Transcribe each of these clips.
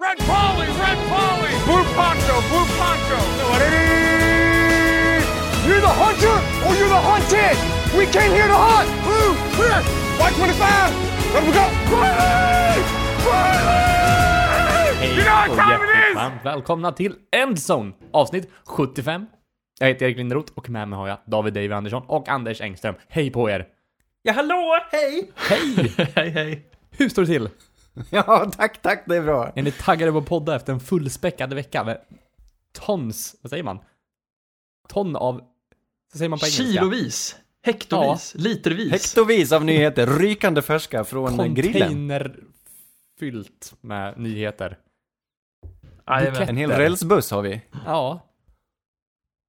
Red Polly, Red Polly, Blue Poncho, Blue Poncho. You're the hunter or you're the hunted. We came here to hunt. Blue, clear. White 25. Let we go. Riley! Riley! You know what och time it is? hjärtligt välkomna till Endzone avsnitt 75. Jag heter Erik Linderoth och med mig har jag David David Andersson och Anders Engström. Hej på er! Ja, hallå! Hej! Hej! hej, hej. Hur står det till? Ja, tack, tack, det är bra. Är ni taggade på att podda efter en fullspäckad vecka med tons, vad säger man? Ton av, vad säger man på engelska? Kilovis, hektovis, litervis. Hektovis av nyheter, rykande färska från grillen. Containerfyllt med nyheter. Jajamän. En hel rälsbuss har vi. Ja.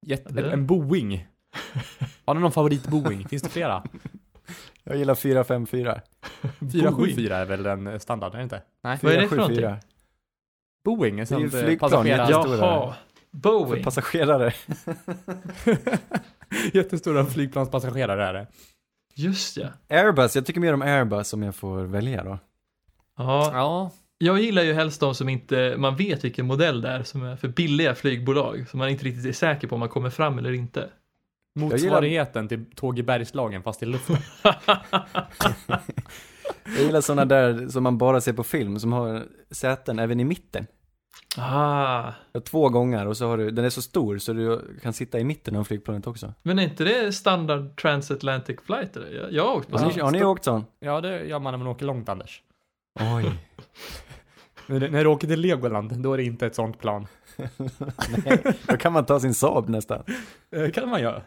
Jätte, en Boeing. Har ni någon favorit-Boeing? Finns det flera? Jag gillar 454. 474 är väl en standard, är det inte? Nej. Vad är det för 474. Boeing är sånt eh, flygplan, passagerar... jättestora. Jaha. För Boeing. passagerare. Jättestora flygplanspassagerare är det. Just ja. Airbus, jag tycker mer om Airbus om jag får välja då. Ja, Ja. jag gillar ju helst de som inte, man vet vilken modell det är som är för billiga flygbolag. Som man inte riktigt är säker på om man kommer fram eller inte. Motsvarigheten till Tåg i Bergslagen fast i luften. Jag gillar sådana där som man bara ser på film, som har säten även i mitten. Ah, Ja, Två gånger och så har du, den är så stor så du kan sitta i mitten av flygplanet också. men är inte det standard transatlantic flight eller? Jag, jag har åkt på ni, har ni åkt sån? Ja, det gör man när man åker långt, Anders. Oj. När, när du åker till Legoland, då är det inte ett sånt plan. Nej, då kan man ta sin Saab nästan. Det kan man göra.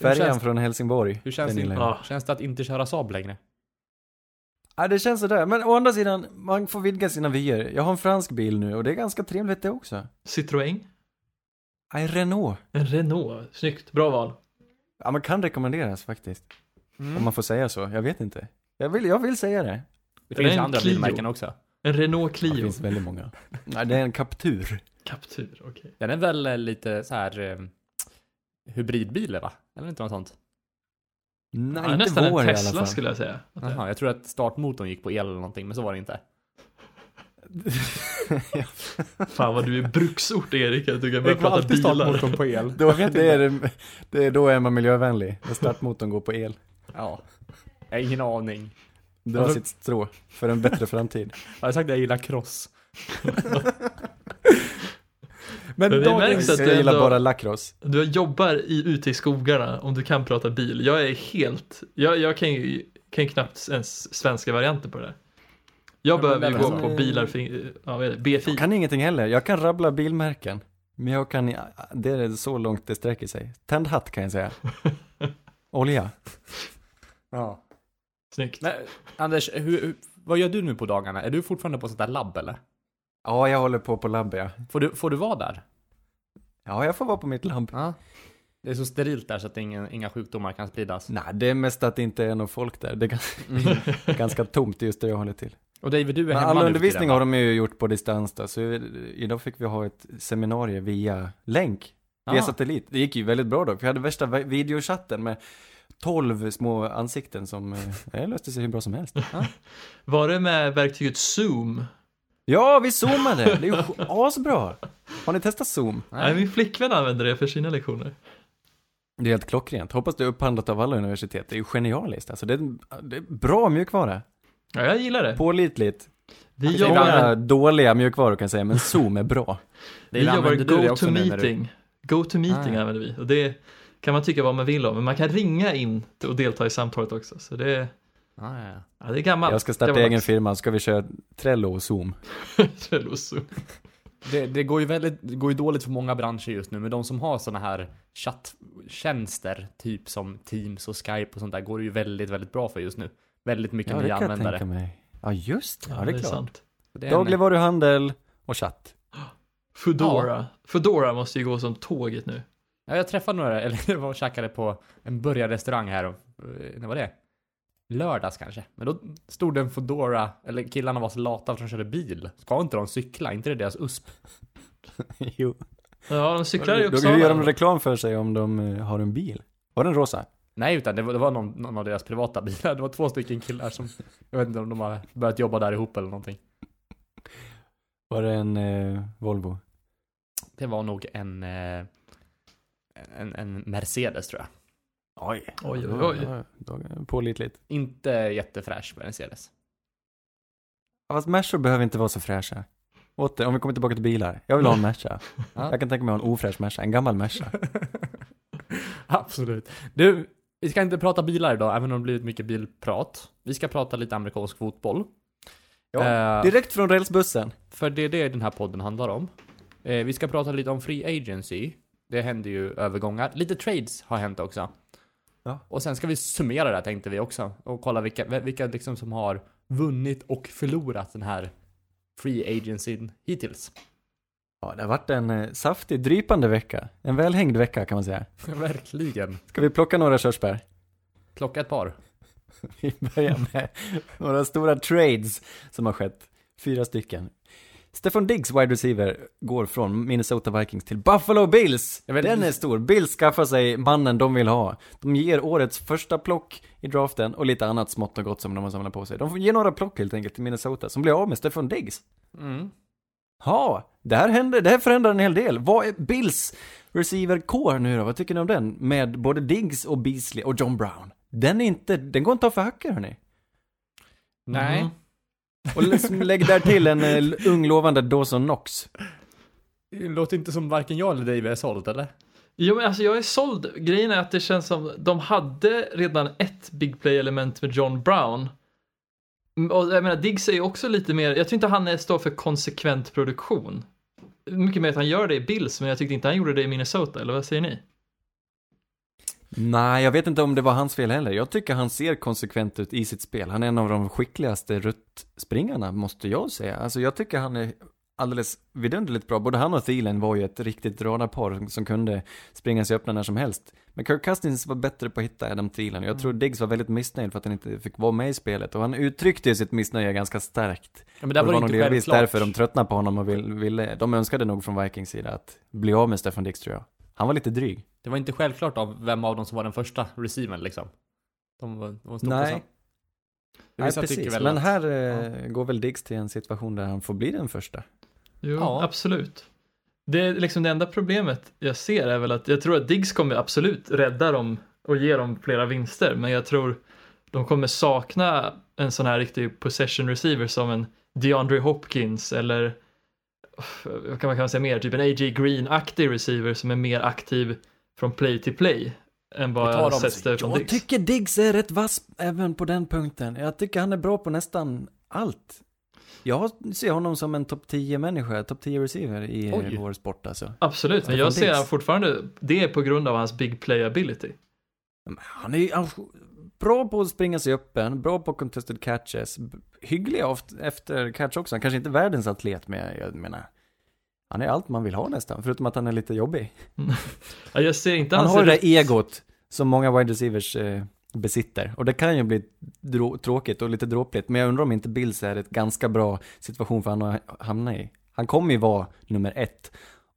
Färjan känns, från Helsingborg. hur känns, det. Ja. känns det att inte köra Saab längre? Ja, det känns sådär. Men å andra sidan, man får vidga sina vyer. Jag har en fransk bil nu och det är ganska trevligt det också. Citroën. Nej, Renault. En Renault. Snyggt. Bra val. Ja, man kan rekommenderas faktiskt. Mm. Om man får säga så. Jag vet inte. Jag vill, jag vill säga det. Det Det finns är ju en andra Clio. bilmärken också. En Renault Det Clio. finns väldigt många. Nej, det är en Captur. Kaptur, okej. Den är väl eh, lite så här eh, hybridbil, va? Eller inte något sånt? Nej, Ja, inte nästan en vår i alla Tesla fall. skulle jag säga. Jaha, jag tror att startmotorn gick på el eller någonting, men så var det inte. Fan vad du är bruksort Erik, att du kan börja prata bilar. startmotorn på el. Då, det är, det- är, då är man miljövänlig. När startmotorn går på el. Ja. Jag har ingen aning. Dra sitt strå för en bättre framtid. Jag har sagt att jag gillar cross. Men det dagens- märks att Jag du gillar ändå- bara lacrosse. Du jobbar i, ute i skogarna om du kan prata bil. Jag är helt, jag, jag kan ju kan knappt ens svenska varianter på det där. Jag men behöver ju gå på bilar, för, ja, vad är det, BFI. Jag kan ingenting heller. Jag kan rabbla bilmärken. Men jag kan, det är så långt det sträcker sig. Tänd hatt kan jag säga. Olja. Ja. Snyggt. Men, Anders, hur, hur, vad gör du nu på dagarna? Är du fortfarande på sånt där labb eller? Ja, jag håller på på labb ja. Får du, får du vara där? Ja, jag får vara på mitt labb. Ja. Det är så sterilt där så att ingen, inga sjukdomar kan spridas. Nej, det är mest att det inte är någon folk där. Det är ganska, ganska tomt just där jag håller till. Och David, du är Men hemma all nu undervisning tiden, har de ju gjort på distans då, så idag fick vi ha ett seminarium via länk, via Ah. satellit. Det gick ju väldigt bra då, för vi hade värsta vi- videochatten med 12 små ansikten som, eh, löste sig hur bra som helst. Var det med verktyget Zoom? Ja, vi zoomade! Det är ju asbra! Har ni testat zoom? Nej, min flickvän använder det för sina lektioner. Det är helt klockrent. Hoppas det är upphandlat av alla universitet. Det är ju genialiskt. Alltså det är, det är bra mjukvara. Ja, jag gillar det. Pålitligt. Vi Det är jobbar, många dåliga mjukvaror kan jag säga, men zoom är bra. Det vi jobbar du det också nu när du- GoToMeeting. GoToMeeting Ah, använder vi. Och det kan man tycka vad man vill om, men man kan ringa in och delta i samtalet också. Så det är, Ja, ja, ja. ja, det är gammalt. Jag ska starta Gammalt. egen firma, ska vi köra Trello och zoom. Trello och Zoom. Det, det går ju väldigt, det går ju dåligt för många branscher just nu, men de som har såna här chatttjänster, typ som Teams och Skype och sånt där, går det ju väldigt, väldigt bra för just nu. Väldigt mycket Ja, det nya användare. tänka mig. Ja, just det. Ja, Ja, det är klart. det är en- Dagligvaruhandel och chatt. Foodora. Foodora måste ju gå som tåget nu. Ja, jag träffade några, eller var och käkade på en burgarrestaurang här, och, eh, när var det? Lördags kanske. Men då stod det en Foodora, eller killarna var så lata för att de körde bil. Ska inte de cykla? inte det deras USP? jo. Ja, de cyklar i Då gör de Uppsala. reklam för sig om de eh, har en bil. Var den rosa? Nej, utan det var, det var någon, någon av deras privata bilar. Det var två stycken killar som, jag vet inte om de har börjat jobba där ihop eller någonting. Var det en eh, Volvo? Det var nog en, eh, en, en Mercedes tror jag. Oj. Oj, oj, oj. Ja, Pålitligt. Inte jättefräsch Mercedes. Ja, Fast Mercor behöver inte vara så fräscha. Åter, om vi kommer tillbaka till bilar. Jag vill ha en Merca. Ja. Jag kan tänka mig att ha en ofräsch Merca, en gammal Merca. Absolut. Du, vi ska inte prata bilar idag, även om det blivit mycket bilprat. Vi ska prata lite amerikansk fotboll. Eh, Direkt från rälsbussen. För det är det den här podden handlar om. Eh, vi ska prata lite om free agency. Det händer ju övergångar. Lite trades har hänt också. Ja. Och sen ska vi summera det här tänkte vi också. Och kolla vilka, vilka liksom som har vunnit och förlorat den här free agencyn hittills. Ja, det har varit en eh, saftig, drypande vecka. En välhängd vecka kan man säga. Verkligen. Ska vi plocka några körsbär? Plocka ett par. Vi börjar med några stora trades som har skett. Fyra stycken. Stefan Diggs, wide receiver, går från Minnesota Vikings till Buffalo Bills. Vet- Den är stor. Bills skaffar sig mannen de vill ha. De ger årets första plock i draften och lite annat smått och gott som de har samlat på sig. De får ge några plock helt enkelt till Minnesota som blir av med Stefan Diggs. Mm. Ja, det här händer, det här förändrar en hel del. Vad är Bills receiver core nu då? Vad tycker ni om den? Med både Diggs och Beasley och John Brown. Den är inte, den går inte av för hacker hörni. Nej. Mhm. Och lägg där till en eh, ung lovande Dawson Knox. Det låter inte som varken jag eller Dave är såld, eller? Jo, men alltså jag är såld. Grejen är att det känns som de hade redan ett big play-element med John Brown. Mm, Och jag menar, Diggs är ju också lite mer, jag tror inte han står för konsekvent produktion. Mycket mer att han gör det i Bills, men jag tyckte inte han gjorde det i Minnesota, eller vad säger ni? Nej, jag vet inte om det var hans fel heller. Jag tycker han ser konsekvent ut i sitt spel. Han är en av de skickligaste ruttspringarna, måste jag säga. Alltså jag tycker han är alldeles vidunderligt bra. Både han och Thielen var ju ett riktigt radarpar som kunde springa sig öppna när som helst. Men Kirk Cousins var bättre på att hitta Adam Thielen. Jag tror Diggs var väldigt missnöjd för att han inte fick vara med i spelet. Och han uttryckte ju sitt missnöje ganska starkt. Ja, men där Och var det nog delvis därför de tröttnade på honom och vill- ville, de önskade nog från Vikings sida att bli av med Stefan Diggs tror jag. Han var lite dryg. Det var inte självklart av vem av dem som var den första receivern liksom. De var, de stod Nej. Nej, precis. Men att- här eh, går väl Diggs till en situation där han får bli den första. Jo, Ja. absolut. Det är liksom det enda problemet jag ser är väl att jag tror att Diggs kommer absolut rädda dem och ge dem flera vinster, men jag tror de kommer sakna en sån här riktig possession receiver som en DeAndre Hopkins eller vad kan man säga mer, typ en A.J. Green-aktig receiver som är mer aktiv från play till play än vad jag sett Stefan Jag Diggs. tycker Diggs är rätt vass även på den punkten. Jag tycker han är bra på nästan allt. Jag ser honom som en topp 10 människa, topp 10 receiver i Oj. vår sport alltså. Absolut, men jag ser han fortfarande, det är på grund av hans big play ability. Men Han är ju är bra på att springa sig öppen, bra på contested catches, hygglig efter catch också. Han kanske inte är världens atlet, men jag menar, han är allt man vill ha nästan, förutom att han är lite jobbig. Ja, Jag ser inte Han har det där egot som många wide receivers eh, besitter. Och det kan ju bli tråkigt och lite dråpligt. Men jag undrar om inte Bills är ett ganska bra situation för honom att hamna i. Han kommer ju vara nummer ett.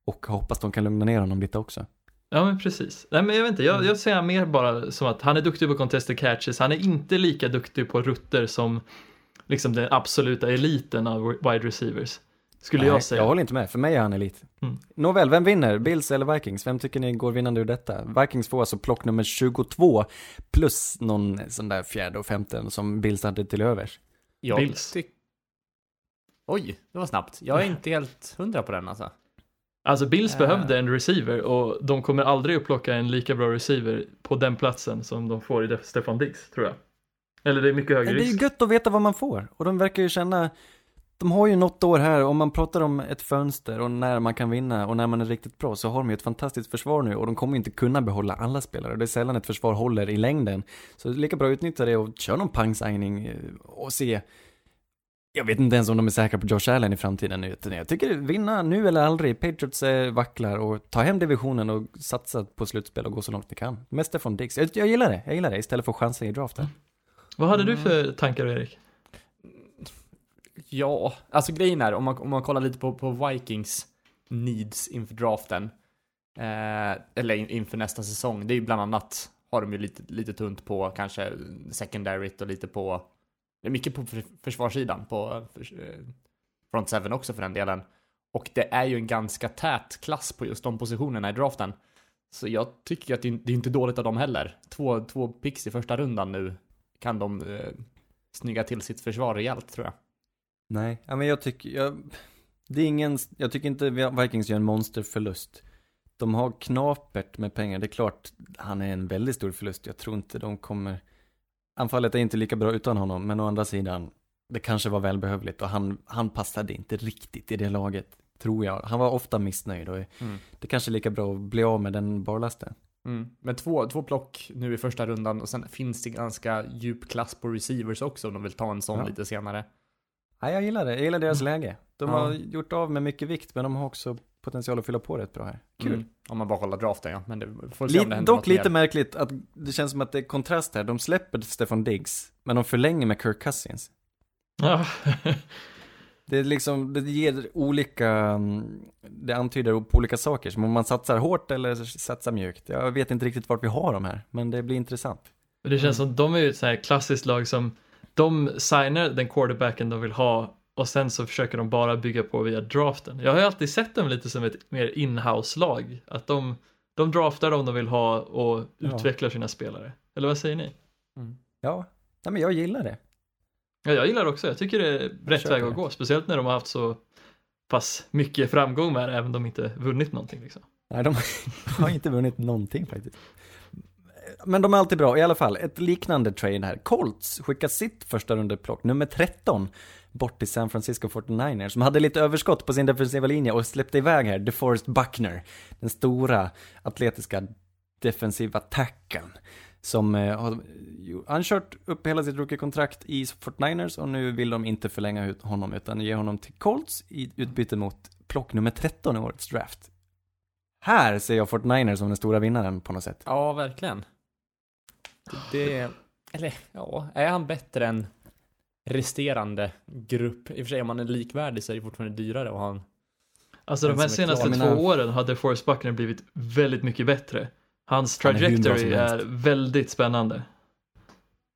Och jag hoppas de kan lugna ner honom lite också. Ja men precis. Nej men jag vet inte, jag, jag ser mer bara som att han är duktig på contested catches, han är inte lika duktig på rutter som liksom den absoluta eliten av wide receivers. Skulle Nej, jag säga. Jag håller inte med, för mig är han elit. Mm. Nåväl, vem vinner? Bills eller Vikings? Vem tycker ni går vinnande ur detta? Vikings får alltså plock nummer 22 plus någon sån där fjärde och femte som Bills hade till övers. Jag Bills. Oj, det var snabbt. Jag är inte helt hundra på den alltså. Alltså Bills Äh. behövde en receiver och de kommer aldrig att plocka en lika bra receiver på den platsen som de får i Stefan Diggs, tror jag. Eller det är mycket högre Men det är ju risk. gött att veta vad man får. Och de verkar ju känna, de har ju något år här, om man pratar om ett fönster och när man kan vinna och när man är riktigt bra så har de ju ett fantastiskt försvar nu och de kommer inte kunna behålla alla spelare. Det är sällan ett försvar håller i längden. Så det är lika bra att utnyttja det och köra någon pangsigning eh, och se. Jag vet inte ens om de är säkra på Josh Allen i framtiden nu. utan Jag tycker vinna nu eller aldrig. Patriots vacklar och ta hem divisionen och satsa på slutspel och gå så långt ni kan. Med Stefan Diggs. Jag, jag gillar det, jag gillar det istället för chansa i draften. Vad hade du för tankar Erik? Ja, alltså grejen är, om man, om man kollar lite på, på Vikings needs inför draften, eh, eller in, inför nästa säsong, det är ju bland annat, har de ju lite, lite tunt på kanske secondaryt och lite på, det är mycket på försvarssidan, på eh, front seven också för den delen. Och det är ju en ganska tät klass på just de positionerna i draften. Så jag tycker att det är inte dåligt av dem heller. Två, två picks i första rundan nu kan de eh, snygga till sitt försvar rejält tror jag. Nej, men jag tycker, jag, det är ingen, jag tycker inte Vikings gör en monsterförlust. De har knapert med pengar, det är klart han är en väldigt stor förlust. Jag tror inte de kommer, anfallet är inte lika bra utan honom, men å andra sidan, det kanske var välbehövligt och han, han passade inte riktigt i det laget, tror jag. Han var ofta missnöjd och Mm. det kanske är lika bra att bli av med den barlasten. Mm. Men två, två plock nu i första rundan och sen finns det ganska djup klass på receivers också om de vill ta en sån Ja. lite senare. Nej, jag gillar det, jag gillar deras läge. De Ja. har gjort av med mycket vikt, men de har också potential att fylla på rätt bra här. Kul. Mm. Om man bara kollar draften ja, men det får se om det Lite, händer dock lite mer. märkligt att det känns som att det är kontrast här. De släpper Stefan Diggs, men de förlänger med Kirk Cousins. Ja. Det är liksom, det ger olika, mm, det antyder på olika saker. Som om man satsar hårt eller satsar mjukt. Jag vet inte riktigt vart vi har dem här, men det blir intressant. Det känns som att de är ju ett så här klassiskt lag som de signar den quarterbacken de vill ha och sen så försöker de bara bygga på via draften. Jag har ju alltid sett dem lite som ett mer inhouse-lag. Att de, de draftar dem de vill ha och Ja. utvecklar sina spelare. Eller vad säger ni? Mm. Ja, nej men jag gillar det. Ja, jag gillar det också. Jag tycker det är rätt väg att gå. Speciellt när de har haft så pass mycket framgång med det, även om de inte vunnit någonting. Liksom. Nej, de har inte vunnit någonting faktiskt. Men de är alltid bra, i alla fall. Ett liknande trade här. Colts skickar sitt första rundeplock, nummer 13, bort till San Francisco 49ers, som hade lite överskott på sin defensiva linje och släppte iväg här DeForest Buckner, den stora atletiska defensiva tacken. Som eh, har han kört upp hela sitt rookie-kontrakt i 49ers och nu vill de inte förlänga ut honom utan ge honom till Colts i utbyte mot plock nummer 13 i årets draft. Här ser jag 49ers som den stora vinnaren på något sätt. Ja, verkligen. Det, eller ja, är han bättre än resterande grupp? I och för sig om man är likvärdig så är det fortfarande dyrare att ha en Alltså de här är senaste klar. två åren hade Forrest Buckner blivit väldigt mycket bättre. Hans är trajectory helst. är väldigt spännande.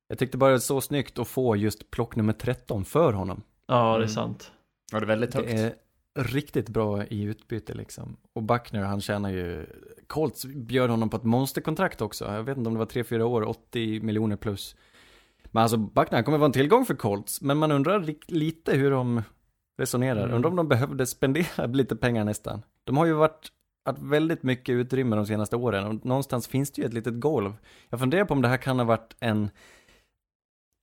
Jag tyckte bara det var så snyggt att få just plock nummer 13 för honom. Ja, det är Mm. sant. Ja, det är väldigt högt. Det är riktigt bra i utbyte liksom. Och Buckner, han tjänar ju, Colts bjöd honom på ett monsterkontrakt också. Jag vet inte om det var 3-4 år, 80 miljoner plus. Men alltså Buckner, kommer vara en tillgång för Colts. Men man undrar lite hur de resonerar. Mm. Undrar om de behövde spendera lite pengar nästan. De har ju varit haft väldigt mycket utrymme de senaste åren och någonstans finns det ju ett litet golv. Jag funderar på om det här kan ha varit en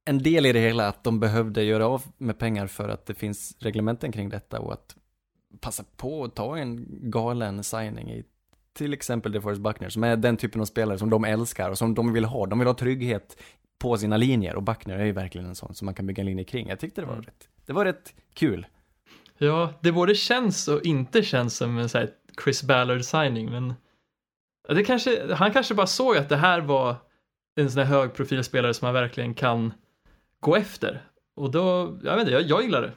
en del i det hela att de behövde göra av med pengar för att det finns reglementen kring detta och att passa på att ta en galen signing i till exempel DeForest Buckner som är den typen av spelare som de älskar och som de vill ha. De vill ha trygghet på sina linjer och Buckner är ju verkligen en sån som man kan bygga en linje kring. Jag tyckte det var Mm. rätt, det var rätt kul. Ja, det både känns och inte känns som en så här Chris Ballard signing, men ja, det kanske, han kanske bara såg att det här var en sån här högprofilspelare som han verkligen kan gå efter. Och då, jag vet inte, jag, jag gillar det.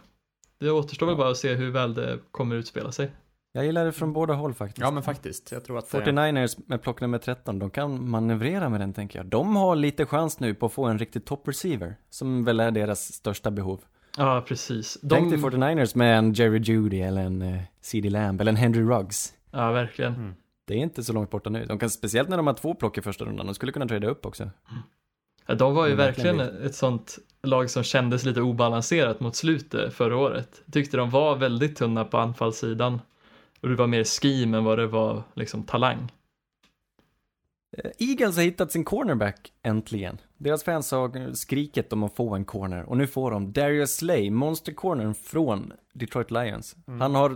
Det återstår väl bara att se hur väl det kommer utspela sig. Jag gillar det från båda håll faktiskt. Ja, men faktiskt. Jag tror att det... 49ers med plock nummer 13, de kan manövrera med den tänker jag. De har lite chans nu på att få en riktig top receiver, som väl är deras största behov. Ja, precis. Tänk dig 49ers med en Jerry Judy eller en uh, CD Lamb eller en Henry Ruggs. Ja, verkligen. Mm. Det är inte så långt borta nu. De kan, speciellt när de har två plock i första rundan, de skulle kunna trada upp också. Ja, de var ju Mm, verkligen verkligen ett sånt lag som kändes lite obalanserat mot slutet förra året. Tyckte de var väldigt tunna på anfallssidan. Och det var mer scheme än vad det var liksom talang. Eh, Eagles har hittat sin cornerback, äntligen. Deras fans har skrikit om att få en corner, och nu får de Darius Slay, monster-cornern från Detroit Lions. Mm. Han har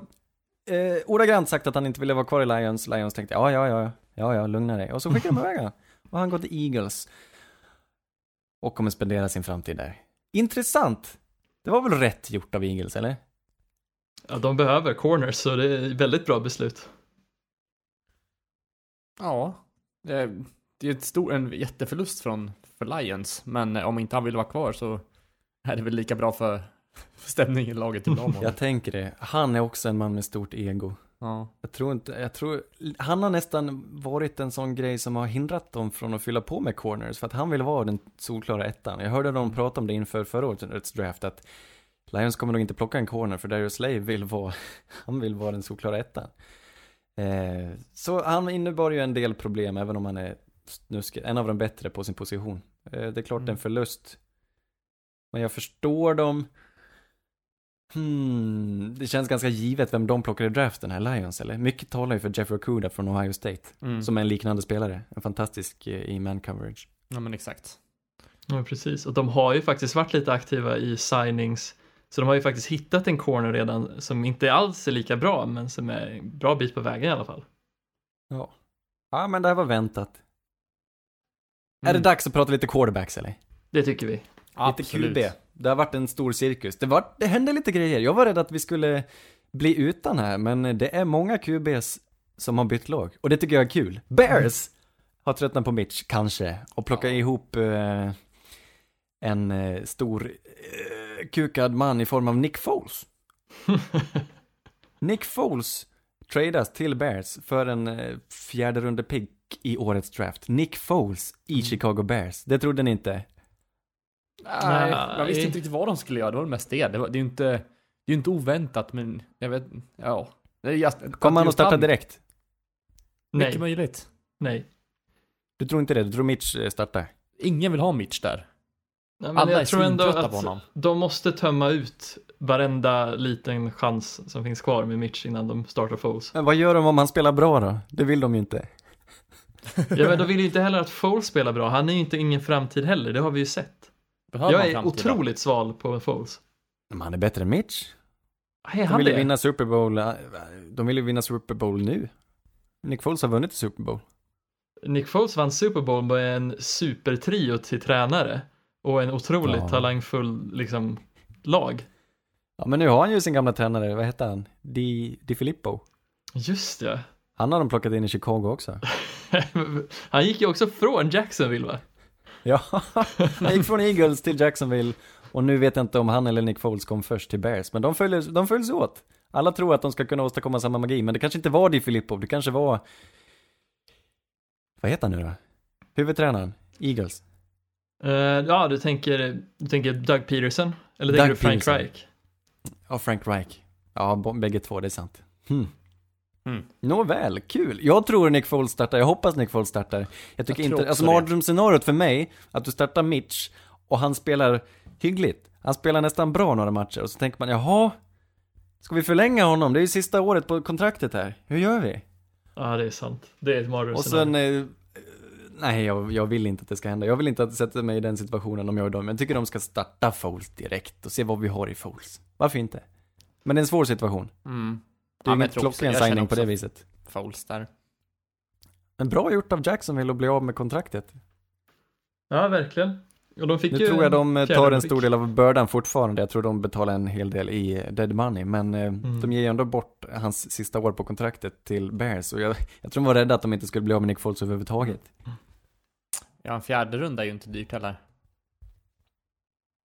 eh, ordagrant sagt att han inte ville vara kvar i Lions. Lions tänkte, ja, ja, ja, ja, ja, lugna dig. Och så skickar de iväg honom. Och han går till Eagles. Och kommer spendera sin framtid där. Intressant! Det var väl rätt gjort av Eagles, eller? Ja, de behöver corners så det är väldigt bra beslut. Ja. Det är, det är ett stor, en jätteförlust från, för Lions. Men om inte han vill vara kvar så är det väl lika bra för, för stämningen i laget. Jag tänker det. Han är också en man med stort ego. Ja. Jag tror inte, jag tror, han har nästan varit en sån grej som har hindrat dem från att fylla på med corners, för att han vill vara den solklara ettan. Jag hörde dem prata om det inför förra årets draft, att Lions kommer nog inte plocka en corner för Darius Slay vill vara, han vill vara den solklara ettan. Eh, så han innebar ju en del problem även om han är snuskig, en av de bättre på sin position. Eh, det är klart Mm. en förlust. Men jag förstår dem. Hmm, det känns ganska givet vem de plockar i draften här, Lions eller? Mycket talar ju för Jeffrey Okuda från Ohio State. Mm. Som är en liknande spelare. En fantastisk eh, i man coverage. Ja men exakt. Ja, precis. Och de har ju faktiskt varit lite aktiva i signings. Så de har ju faktiskt hittat en corner redan som inte alls är lika bra, men som är en bra bit på vägen i alla fall. Ja. Ja, men det här var väntat. Är det Mm. dags att prata lite quarterbacks eller? Det tycker vi. Lite Absolut. QB. Det har varit en stor cirkus. Det, var, det hände lite grejer. Jag var rädd att vi skulle bli utan här, men det är många QBs som har bytt lag. Och det tycker jag är kul. Bears har tröttnat på Mitch, kanske, och plockat Ja. ihop eh, en eh, stor eh, kukad man i form av Nick Foles. Nick Foles tradas till Bears för en eh, fjärde runde pick i årets draft. Nick Foles i Chicago Bears. Det trodde ni inte? Nej, jag visste inte riktigt vad de skulle göra. Det var mest det. Det, var, det är ju inte, det är inte oväntat, men jag vet, ja. Det Kommer han att starta direkt? Mycket Nej, möjligt. nej. Du tror inte det? Du tror Mitch eh, startar? Ingen vill ha Mitch där. Nej men Alla är jag tror ändå att på honom. de måste tömma ut varenda liten chans som finns kvar med Mitch innan de startar Foles. Men vad gör de om han spelar bra då? Det vill de ju inte. Ja, men de vill ju inte heller att Foles spelar bra. Han är ju inte ingen framtid heller, det har vi ju sett. Behöver Jag är framtid då? otroligt sval på Foles. Men han är bättre än Mitch. Är De han vill ju det? vinna Super Bowl. eh, De vill ju vinna Super Bowl nu. Nick Foles har vunnit Super Bowl. Nick Foles vann Super Bowl med en supertrio till tränare och en otroligt Ja. talangfull liksom, lag. Ja, men nu har han ju sin gamla tränare, vad heter han? Di, Di Filippo. Just ja. Han har de plockat in i Chicago också. Han gick ju också från Jacksonville va? Ja, han gick från Eagles till Jacksonville. Och nu vet jag inte om han eller Nick Foles kom först till Bears. Men de följs, de följs åt. Alla tror att de ska kunna åstadkomma samma magi, men det kanske inte var Di Filippo. Det kanske var... Vad heter han nu då? Huvudtränaren? Eagles? Eh, ja, du tänker, du tänker Doug Peterson? Eller Doug tänker du Frank Peterson. Reich? Ja, Frank Reich. Ja, bägge två, det är sant. Hmm. Mm. Nåväl, kul. Jag tror Nick Foles startar, jag hoppas Nick Foles startar. Jag tycker Jag inte, alltså mardrömsscenariot för mig, att du startar Mitch och han spelar hyggligt. Han spelar nästan bra några matcher och så tänker man, jaha, ska vi förlänga honom? Det är ju sista året på kontraktet här. Hur gör vi? Ja, det är sant. Det är ett Och mardrömsscenario. sen, eh, nej jag, jag vill inte att det ska hända. Jag vill inte att sätta mig i den situationen om jag är dem. Jag tycker de ska starta Foles direkt och se vad vi har i Foles. Varför inte? Men det är en svår situation. Mm. Det är Ja, också- klockren signing på det viset. Foles där. Men bra gjort av Jacksonville att bli av med kontraktet. Ja, verkligen. Och de fick Nu ju tror jag de eh, tar en stor del av bördan fortfarande. Jag tror de betalar en hel del i dead money. Men eh, Mm. de ger ju ändå bort hans sista år på kontraktet till Bears. Och jag, jag tror de var rädda att de inte skulle bli av med Nick Foles överhuvudtaget. Ja, en fjärde runda är ju inte dyrt heller.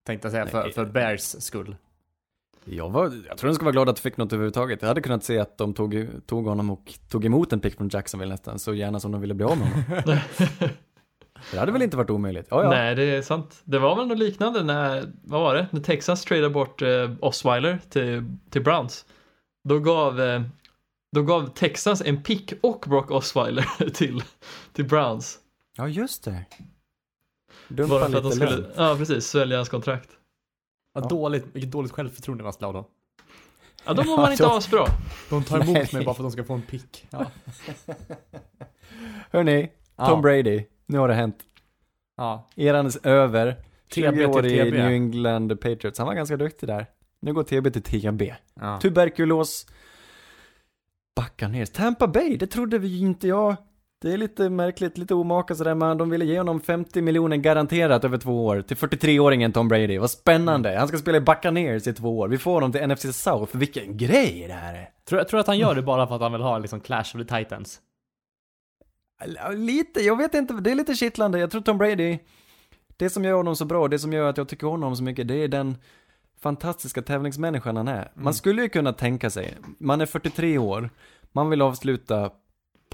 Tänkte jag säga, för, Nej. för Bears skull. Jag, var, jag tror de ska vara glada att de fick något överhuvudtaget. Jag hade kunnat se att de tog, tog honom och tog emot en pick från Jacksonville nästan. Så gärna som de ville bli av med honom. Det hade väl inte varit omöjligt? Ja, ja. Nej, det är sant. Det var väl något liknande när, vad var det? När Texas tradade bort eh, Osweiler till, till Browns. Då gav, eh, då gav Texas en pick och Brock Osweiler till, till Browns. Ja, just det. Bara Dumpa för att de lite skulle, ja precis, svälja hans kontrakt. Ja, Ja. Dåligt, vilket dåligt självförtroende man skulle ha då. Ja, då mår man inte Ja, asbra. De tar emot Nej. mig bara för att de ska få en pick. Ja. Hörni, Tom Ja. Brady. Nu har det hänt. ja. Eran är över. TB 20 till år i. New England Patriots. Han var ganska duktig där. Nu går TB till TB. ja. Tuberkulos. Backar ner. Tampa Bay, det trodde vi inte jag. Det är lite märkligt, lite omaka sådär, men de ville ge honom 50 miljoner garanterat över två år till 43-åringen Tom Brady. Vad spännande. Han ska spela i Buccaneers i två år. Vi får honom till NFC South. Vilken grej det här är. Tror, tror att han gör det bara för att han vill ha liksom Clash of the Titans. Lite, jag vet inte, det är lite kittlande. Jag tror Tom Brady, det som gör honom så bra, det som gör att jag tycker om honom så mycket, det är den fantastiska tävlingsmänniskan han är. Man Mm. skulle ju kunna tänka sig, man är 43 år, man vill avsluta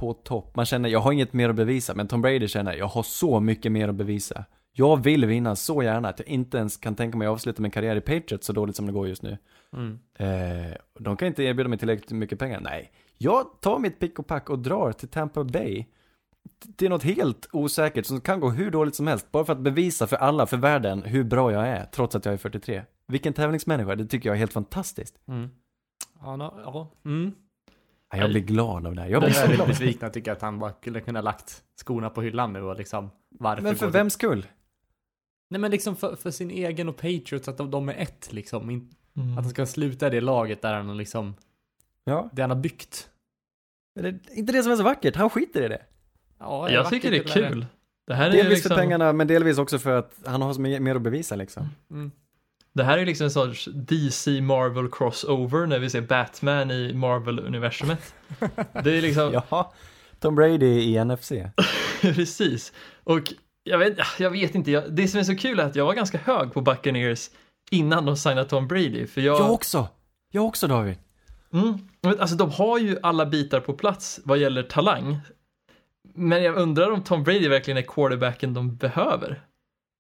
på topp. Man känner, jag har inget mer att bevisa, men Tom Brady känner, jag har så mycket mer att bevisa. Jag vill vinna så gärna att jag inte ens kan tänka mig att avsluta min karriär i Patriots så dåligt som det går just nu. Mm. Eh, de kan inte erbjuda mig tillräckligt mycket pengar. Nej, jag tar mitt pick och pack och drar till Tampa Bay. Det är något helt osäkert som kan gå hur dåligt som helst. Bara för att bevisa för alla, för världen, hur bra jag är. Trots att jag är 43. Vilken tävlingsmänniska, det tycker jag är helt fantastiskt. Mm. Ja, no, ja. Mm. Ja, Jag blir glad av det här. Jag blir är så väldigt glad. besviken och tycker att han bara skulle kunna lagt skorna på hyllan nu och liksom varför Men för gå till- vems skull? Nej men liksom för, för sin egen och Patriots, att de, de är ett liksom. In, Mm. Att han ska sluta i det laget där han liksom, Ja, det han har byggt. är det inte det som är så vackert? Han skiter i det. Ja, Jag tycker det är vackert, kul. Det här är Delvis liksom, för pengarna, men delvis också för att han har så mycket mer att bevisa liksom. Mm. Det här är liksom en sorts DC Marvel crossover när vi ser Batman i Marvel-universumet. Det är liksom, Ja, Tom Brady i NFC. precis. Och jag vet, jag vet inte, jag, det som är så kul är att jag var ganska hög på Buccaneers innan de signade Tom Brady. För jag, Jag också! Jag också David. Mm. Alltså de har ju alla bitar på plats vad gäller talang. Men jag undrar om Tom Brady verkligen är quarterbacken de behöver.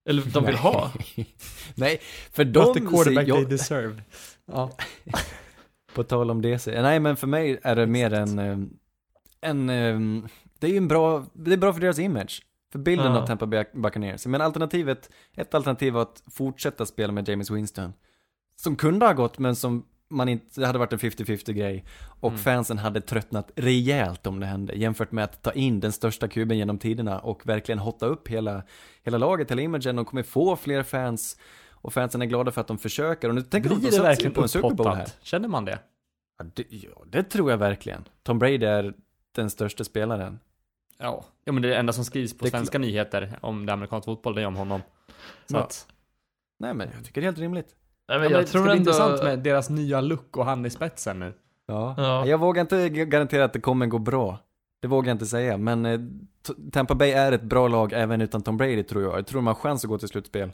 Eller de vill ha. Nej, för Not the de quarterback ser, they jag, deserve. Ja. På tal om DC. Nej, men för mig är det mer en, eh, en, eh, det är ju en bra, det är bra för deras image. För bilden Ja. av Tampa Buccaneers. Men alternativet, ett alternativ var att fortsätta spela med James Winston. Som kunde ha gått, men som man inte, det hade varit en 50-50 grej. Och Mm. fansen hade tröttnat rejält om det hände. Jämfört med att ta in den största kuben genom tiderna och verkligen hotta upp hela, hela laget, hela imagen. De kommer få fler fans. Och fansen är glada för att de försöker. Och nu tänker de att de Blir det satsar ju verkligen på en Super Bowl här. Känner man det? Ja det, ja, det tror jag verkligen. Tom Brady är den största spelaren. Ja. Ja men det enda som skrivs på Det är svenska nyheter om det amerikansk fotboll, det är om honom. Så Ja. att, Nej men jag tycker det är helt rimligt. Nej, ja, men men jag det ska tror bli ändå... intressant med deras nya look och han i spetsen nu. Ja. Ja. Jag vågar inte garantera att det kommer gå bra. Det vågar jag inte säga, men eh, Tampa Bay är ett bra lag även utan Tom Brady tror jag. Jag tror de har chans att gå till slutspel.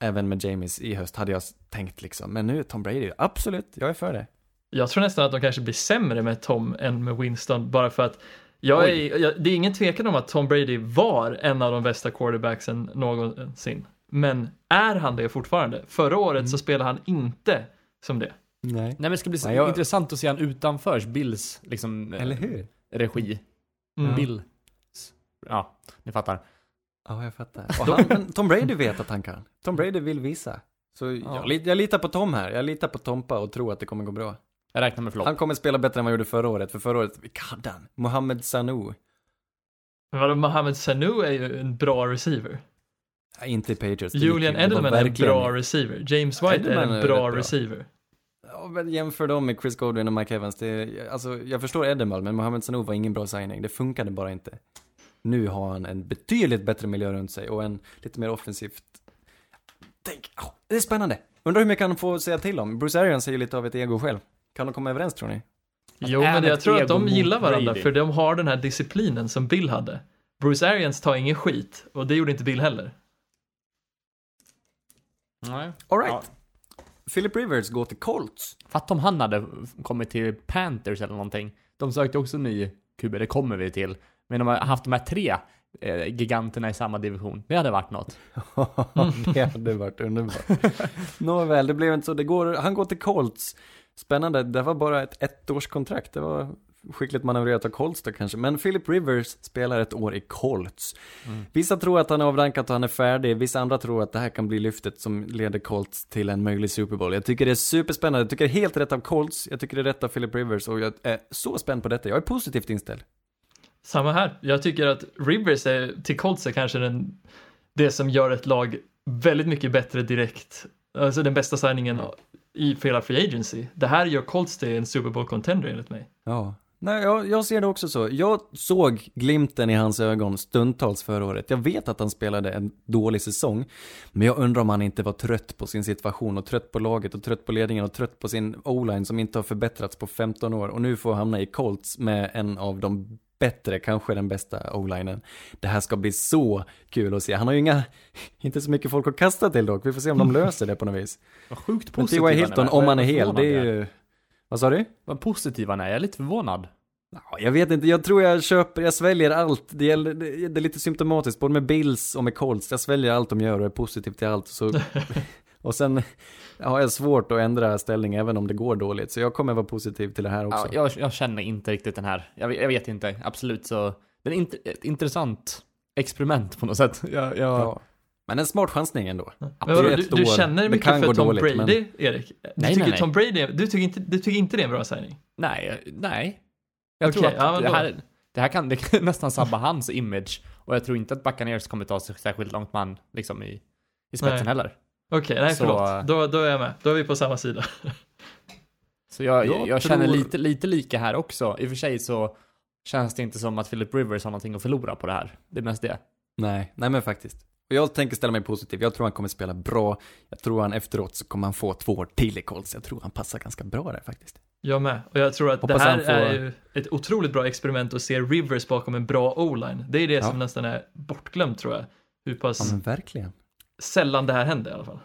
Även med James i höst hade jag tänkt liksom. Men nu Tom Brady, absolut, jag är för det. Jag tror nästan att de kanske blir sämre med Tom än med Winston bara för att jag är, jag, det är ingen tvekan om att Tom Brady var en av de bästa quarterbacksen någonsin. Men är han det fortfarande? Förra året så spelade han inte som det. Nej. Nej men det ska bli Nej, jag- intressant att se han utanför Bills liksom eh, Eller hur? regi. Mm. Bill. Ja, ni fattar. Ja, jag fattar. Han, men Tom Brady vet att han kan. Tom Brady vill visa. Så jag, lit- jag litar på Tom här. Jag litar på Tompa och tror att det kommer gå bra. Jag räknar med flopp. Han kommer spela bättre än vad han gjorde förra året. För förra året, vilka hade han? Mohamed Sanu. Men vadå, Mohamed Sanu är ju en bra receiver. Ja, inte i Patriots. Julian Edelman är en verkligen- bra receiver. James White Edelman är är en bra, bra. receiver. Ja, men jämför dem med Chris Godwin och Mike Evans. Det är, alltså, jag förstår Edelman, men Mohamed Sanu var ingen bra signing. Det funkade bara inte. Nu har han en betydligt bättre miljö runt sig och en lite mer offensivt. Tänk, ja, det är spännande. Undrar hur mycket han får säga till om. Bruce Arians är ju lite av ett ego själv. Kan de komma överens tror ni? Jo, är men jag tror att de gillar varandra för de har den här disciplinen som Bill hade. Bruce Arians tar ingen skit och det gjorde inte Bill heller. Nej. Alright. Philip Rivers går till Colts. Fatta om han hade kommit till Panthers eller någonting. De sökte också ny QB, det kommer vi till. Men de har haft de här tre eh, giganterna i samma division. Det hade varit något. det hade varit underbart. Nåväl, det blev inte så. Det går, han går till Colts. Spännande, det var bara ett ettårskontrakt. Det var skickligt manövrerat av Colts då kanske. Men Philip Rivers spelar ett år i Colts. Mm. Vissa tror att han är avrankat och han är färdig. Vissa andra tror att det här kan bli lyftet som leder Colts till en möjlig Super Bowl. Jag tycker det är superspännande. Jag tycker det är helt rätt av Colts. Jag tycker det är rätt av Philip Rivers och jag är så spänd på detta. Jag är positivt inställd. Samma här. Jag tycker att Rivers är, till Colts är kanske den, det som gör ett lag väldigt mycket bättre direkt. Alltså den bästa signingen i för hela Free Agency. Det här gör Colts till en Super Bowl contender enligt mig. Ja. Nej, jag, jag ser det också så. Jag såg glimten i hans ögon stundtals förra året. Jag vet att han spelade en dålig säsong. Men jag undrar om han inte var trött på sin situation och trött på laget och trött på ledningen och trött på sin o-line som inte har förbättrats på 15 år. Och nu får hamna i Colts med en av de bättre, kanske den bästa o-linen. Det här ska bli så kul att se. Han har ju inga, inte så mycket folk att kasta till dock. Vi får se om de löser det på något vis. Vad sjukt Men positiv T.Y. Hilton, om han är hel, det är ju... Vad sa du? Vad positiv han är, jag är lite förvånad. Ja, Jag vet inte, jag tror jag köper, jag sväljer allt. Det, gäller, det, det är lite symptomatiskt, både med Bills och med Colts. Jag sväljer allt de gör och är positiv till allt. Så, och sen har jag svårt att ändra ställning även om det går dåligt. Så jag kommer vara positiv till det här också. Ja, jag, jag känner inte riktigt den här. Jag, jag vet inte, absolut så. Det är ett intressant experiment på något sätt. Jag, jag, Ja. Men en smart chansning ändå. Men vadå, du, du känner mycket kan för Tom dåligt, Brady, men- Erik? Du Nej, tycker nej, nej. Tom Brady, du tycker, inte, du tycker inte det är en bra signing? Nej, nej. Jag Okej, tror att ja, det, här, det här kan, det kan nästan sabba hans image. Och jag tror inte att Buccaneers kommer ta sig särskilt långt man liksom i, i spetsen Nej. heller. Okej, nej Så- förlåt. Då, då är jag med. Då är vi på samma sida. Så jag, Jag jag, känner tror- lite, lite lika här också. I och för sig så känns det inte som att Philip Rivers har någonting att förlora på det här. Det är mest det. Nej, nej men faktiskt. Och jag tänker ställa mig positiv. Jag tror han kommer spela bra. Jag tror han efteråt så kommer han få två år till i Colts. Jag tror han passar ganska bra där faktiskt. Jag med. Och jag tror att Hoppas det här får- är ju ett otroligt bra experiment att se Rivers bakom en bra o-line. Det är det Ja. som nästan är bortglömt tror jag. Hur pass Ja men verkligen. sällan det här händer i alla fall.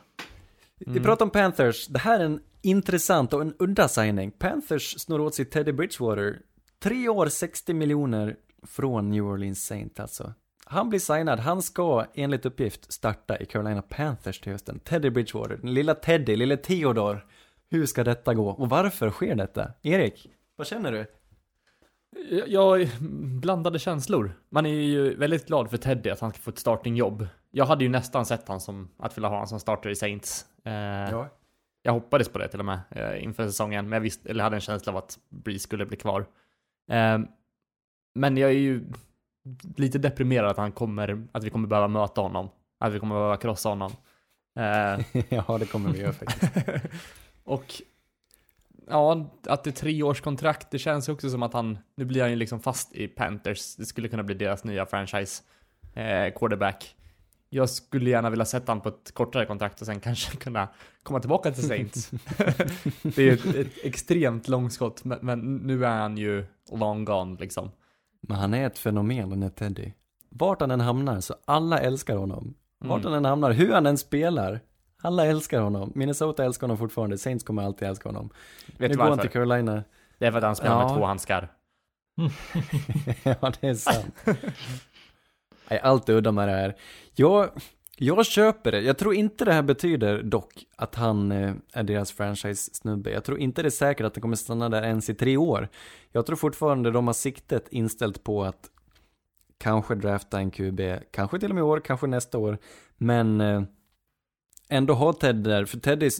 Vi Mm. pratar om Panthers. Det här är en intressant och en udda signing. Panthers snor åt sig Teddy Bridgewater. Tre år, 60 miljoner från New Orleans Saint alltså. Han blir signad. Han ska enligt uppgift starta i Carolina Panthers till hösten. Teddy Bridgewater, den lilla Teddy, lille Theodor. Hur ska detta gå? Och varför sker detta? Erik, vad känner du? Jag, blandade känslor. Man är ju väldigt glad för Teddy att han ska få ett startingjobb. Jag hade ju nästan sett han som, att vilja ha honom som starter i Saints. Eh, Jag hoppades på det till och med eh, inför säsongen, men jag visste, eller hade en känsla av att Breeze skulle bli kvar. Eh, men jag är ju lite deprimerad att han kommer, att vi kommer behöva möta honom. Att vi kommer behöva krossa honom. Eh, ja, det kommer vi göra faktiskt. och ja, att det är tre års kontrakt, det känns ju också som att han, nu blir han ju liksom fast i Panthers. Det skulle kunna bli deras nya franchise eh, quarterback. Jag skulle gärna vilja sätta han på ett kortare kontrakt och sen kanske kunna komma tillbaka till Saints. det är ett, ett extremt långskott, men, men nu är han ju long gone liksom. Men han är ett fenomen den här Teddy. Vart han än hamnar så alla älskar honom. Vart han än hamnar, hur han än spelar. Alla älskar honom. Minnesota älskar honom fortfarande. Saints kommer alltid älska honom. Vet nu du går han till Carolina. Det är för att han spelar Ja. med två handskar. ja, det är sant. Nej, allt är udda med det här. Jag, jag köper det. Jag tror inte det här betyder dock att han eh, är deras franchise-snubbe. Jag tror inte det är säkert att han kommer stanna där ens i tre år. Jag tror fortfarande de har siktet inställt på att kanske drafta en QB, kanske till och med i år, kanske nästa år. Men eh, ändå ha Ted där, för Ted är,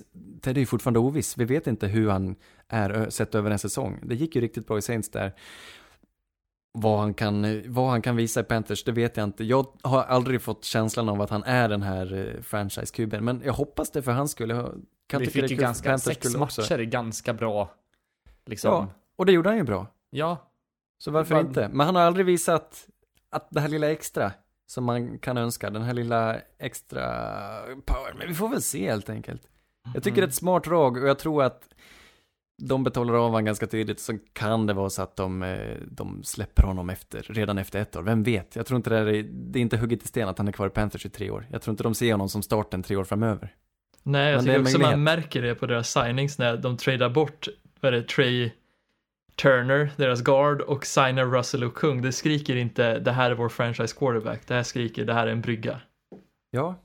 Ted är ju fortfarande oviss. Vi vet inte hur han är sett över en säsong. Det gick ju riktigt bra i Saints där. Vad han, kan, vad han kan visa i Panthers, det vet jag inte. Jag har aldrig fått känslan av att han är den här eh, franchise-kuben, men jag hoppas det för hans skull. Jag kan Vi fick ju ganska, Panthers sex också. matcher i ganska bra, liksom. Ja, och det gjorde han ju bra. ja Så varför Vad- inte? Men han har aldrig visat att det här lilla extra som man kan önska, den här lilla extra power. Men vi får väl se helt enkelt. Jag tycker det är ett smart drag och jag tror att de betalar av honom ganska tidigt så kan det vara så att de, eh, de släpper honom efter, redan efter ett år. Vem vet? Jag tror inte det är, det är inte hugget i sten att han är kvar i Panthers i tre år. Jag tror inte de ser honom som starten tre år framöver. Nej, jag Men tycker också man märker det på deras signings när de tradar bort, vad är det, Trey Turner, deras guard, och signar Russell och Kung. Det skriker inte det här är vår franchise quarterback, det här skriker det här är en brygga. Ja,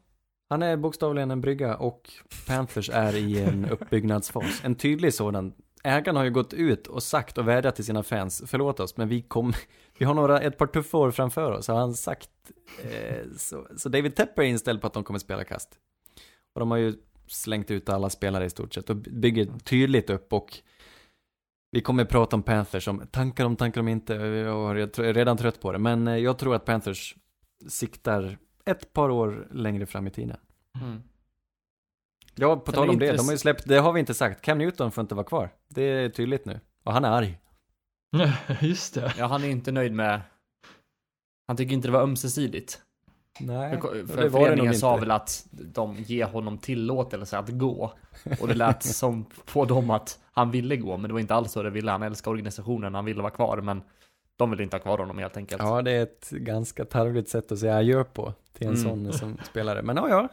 han är bokstavligen en brygga och Panthers är i en uppbyggnadsfas. En tydlig sådan. Ägaren har ju gått ut och sagt och vädjat till sina fans, förlåt oss, men vi kom, vi har några, ett par tuffa år framför oss, har han sagt. Eh, så, så David Tepper är inställd på att de kommer spela kast. Och de har ju slängt ut alla spelare i stort sett och bygger tydligt upp och vi kommer prata om Panthers, om tankar om tankar om inte, jag är redan trött på det, men eh, jag tror att Panthers siktar ett par år längre fram i tiden. Mm. Ja, på Sen tal om det, intress- de har ju släppt, det har vi inte sagt, Cam Newton får inte vara kvar. Det är tydligt nu. Och han är arg. Just det. Ja, han är inte nöjd med... Han tycker inte det var ömsesidigt. Nej, För, det för var det föreningen nog sa inte. väl att de ger honom tillåtelse att gå. Och det lät som på dem att han ville gå, men det var inte alls så det ville. Han älskar organisationen, han ville vara kvar, men de ville inte ha kvar honom helt enkelt. Ja, det är ett ganska tarvligt sätt att säga adjö på till en Mm. sån som spelare. Men ja, ja,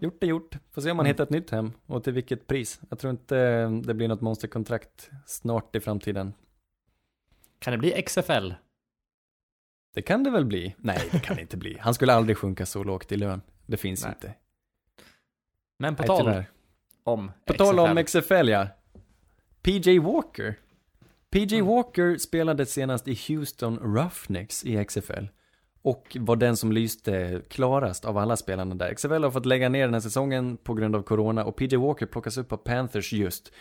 gjort är gjort. Får se om man Mm. hittar ett nytt hem och till vilket pris. Jag tror inte det blir något monsterkontrakt snart i framtiden. Kan det bli XFL? Det kan det väl bli? Nej, det kan det inte bli. Han skulle aldrig sjunka så lågt i lön. Det finns Nej. inte. Men på tal om På tal om XFL. XFL ja. PJ Walker. PJ Mm. Walker spelade senast i Houston Roughnecks i XFL. Och var den som lyste klarast av alla spelarna där. XFL har fått lägga ner den här säsongen på grund av corona och PJ Walker plockas upp av Panthers just.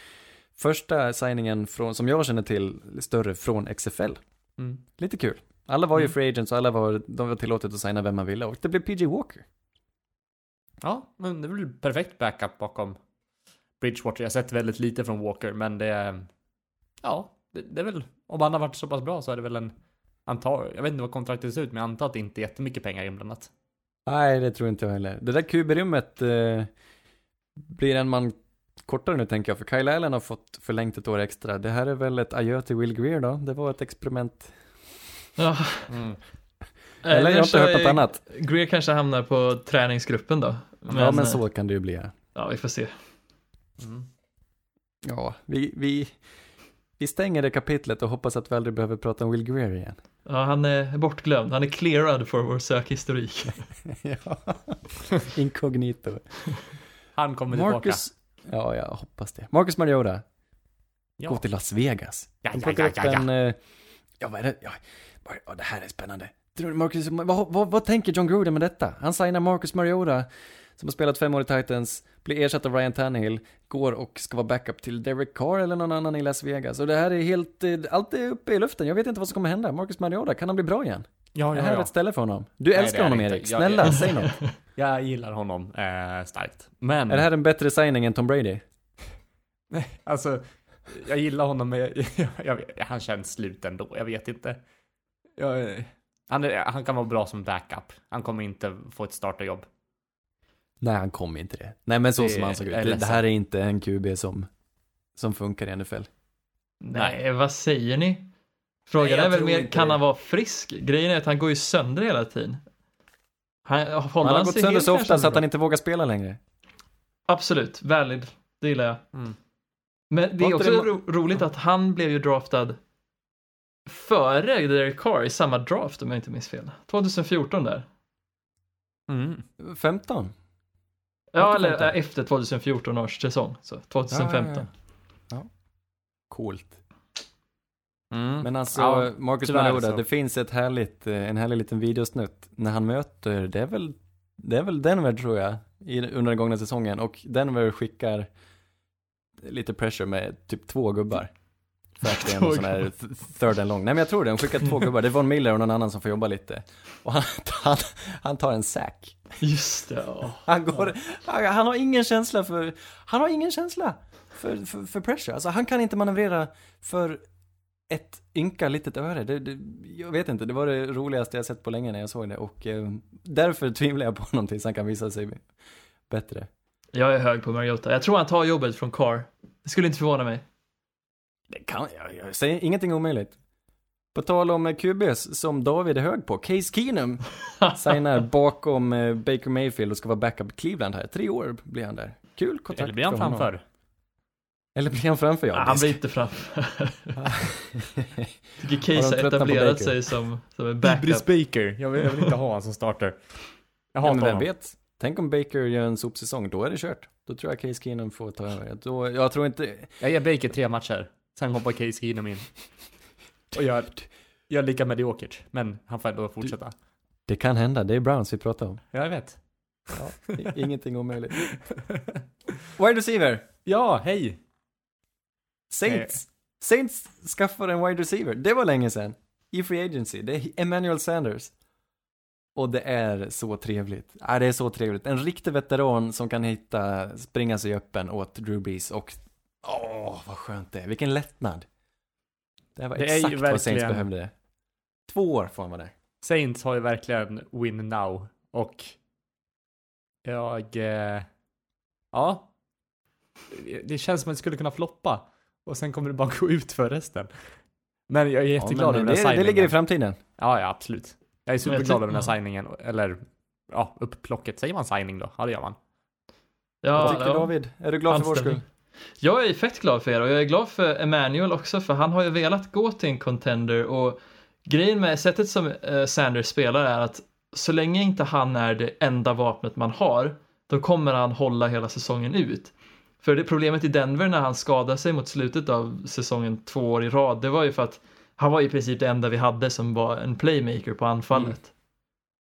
Första signingen från, som jag känner till, större från XFL. Mm. Lite kul. Alla var ju Mm. free agents och alla var, de var tillåtet att signa vem man ville och det blev PJ Walker. Ja, men det väl perfekt backup bakom Bridgewater. Jag har sett väldigt lite från Walker, men det är... Ja, det, det är väl... Om han har varit så pass bra så är det väl en... Antar, jag vet inte vad kontraktet ser ut, men jag antar att det inte är jättemycket pengar inblandat. Nej, det tror inte jag heller. Det där QB-rummet eh, blir en man kortare nu tänker jag, för Kyle Allen har fått förlängt ett år extra. Det här är väl ett adjö till Will Greer då? Det var ett experiment. Ja, Mm. Eller jag har inte hört något annat. Greer kanske hamnar på träningsgruppen då. ja, men eh, så kan det ju bli. ja. Ja, vi får se. Mm. Ja, vi, vi, vi stänger det kapitlet och hoppas att vi aldrig behöver prata om Will Greer igen. Ja, han är bortglömd. Han är clearad för vår sökhistorik. ja. Incognito. Han kommer tillbaka. Marcus, ja, jag hoppas det. Marcus Mariota, Ja. gå till Las Vegas. Ja, ja, ja, ja, ja. en, eh, ja vad är det, ja, ja, det här är spännande. Marcus, vad, vad, vad tänker John Gruden med detta? Han signar Marcus Mariota, som har spelat fem år i Titans, blir ersatt av Ryan Tannehill, går och ska vara backup till Derek Carr eller någon annan i Las Vegas. Och det här är helt, eh, allt är uppe i luften, jag vet inte vad som kommer hända. Marcus Mariota, kan han bli bra igen? Ja, är det ja, här ja. ett ställe för honom? Du Nej, älskar är honom. Erik, snälla, jag- säg något. Jag gillar honom eh, starkt. Men, Är det här en bättre signing än Tom Brady? alltså, jag gillar honom men jag, jag, han känns slut ändå. Jag vet inte. Han, är, han kan vara bra som backup. Han kommer inte få ett startarjobb. Nej, han kommer inte det. Nej, men så Det som han såg ut. Det, det här är inte en QB som, som funkar i NFL. Nej, vad säger ni? Frågan Nej, är väl mer, kan det. han vara frisk? Grejen är att han går ju sönder hela tiden. Han, Han har han gått sönder så ofta så att han inte vågar spela längre. Absolut, valid. Det gillar jag. Mm. Men det är också det ro- roligt att han blev ju draftad före Derek Carr i samma draft om jag inte minns fel. 2014 där. Mm. 15? Ja, eller 15. äh, efter 2014 års säsong. Så 2015. Ja, ja, ja. Coolt. Mm. Men alltså, Ja, Marcus så. det finns ett härligt, eh, en härlig liten videosnutt när han möter, det är väl, det är väl Denver tror jag, i, under den gångna säsongen och Denver skickar lite pressure med typ två gubbar. För att det är en sån här th- third and long. Nej men jag tror det, de skickar två gubbar, det är Von Miller och någon annan som får jobba lite. Och han, han, han tar en sack. Just det, ja. Han går, han, han har ingen känsla för, han har ingen känsla för, för, för pressure. Alltså han kan inte manövrera för ett ynka litet öre. Det, det, jag vet inte, det var det roligaste jag sett på länge när jag såg det och eh, därför tvivlar jag på honom tills han kan visa sig bättre. Jag är hög på Mariota. Jag tror han tar jobbet från Carr. Det skulle inte förvåna mig. Det kan, jag, jag säger ingenting omöjligt. På tal om eh, QBs som David är hög på, Case Keenum signar bakom eh, Baker Mayfield och ska vara backup i Cleveland här. Tre år blir han där. Kul kontrakt Eller blir han honom. framför? Eller blir han framför? Ja, Ja, det han blir inte framför. tycker Har Case har etablerat sig som, som en Ibris backup. Baker. Jag vill, jag vill inte ha honom som starter. Jag Ja, hatar men vem honom. vet? Tänk om Baker gör en sopsäsong, då är det kört. Då tror jag Case Keenum får ta över. Då, jag tror inte... Jag ger Baker tre matcher. Sen hoppar Case Keenum in. Och gör, gör lika mediokert. Men han får ändå fortsätta. Det kan hända, det är Browns vi pratar om. Ja, jag vet. Ja, ingenting omöjligt. Wide receiver, Ja, hej! Saints. Saints skaffar en wide receiver, det var länge sedan. I Free Agency, det är Emmanuel Sanders. Och det är så trevligt. Ja, det är så trevligt. En riktig veteran som kan hitta, springa sig öppen åt Drew Brees och åh, vad skönt det är. Vilken lättnad. Det här var Det exakt vad Saints verkligen- behövde. Två år får han vara där. Saints har ju verkligen win now. Och jag... Eh, ja. Det känns som att det skulle kunna floppa. Och sen kommer det bara gå ut för resten. Men jag är jätteglad Ja, över den här det, det signingen. ligger i framtiden. Ja, ja, absolut. Jag är superglad över den här signingen. Eller, ja, upplocket. Säger man signing då? Ja, det gör man. Ja, Vad tycker ja. David? Är du glad för vår Anställning. skull? Jag är fett glad för er och jag är glad för Emmanuel också för han har ju velat gå till en contender och grejen med sättet som eh, Sanders spelar är att så länge inte han är det enda vapnet man har då kommer han hålla hela säsongen ut. För det problemet i Denver när han skadade sig mot slutet av säsongen två år i rad det var ju för att han var i princip det enda vi hade som var en playmaker på anfallet. Mm.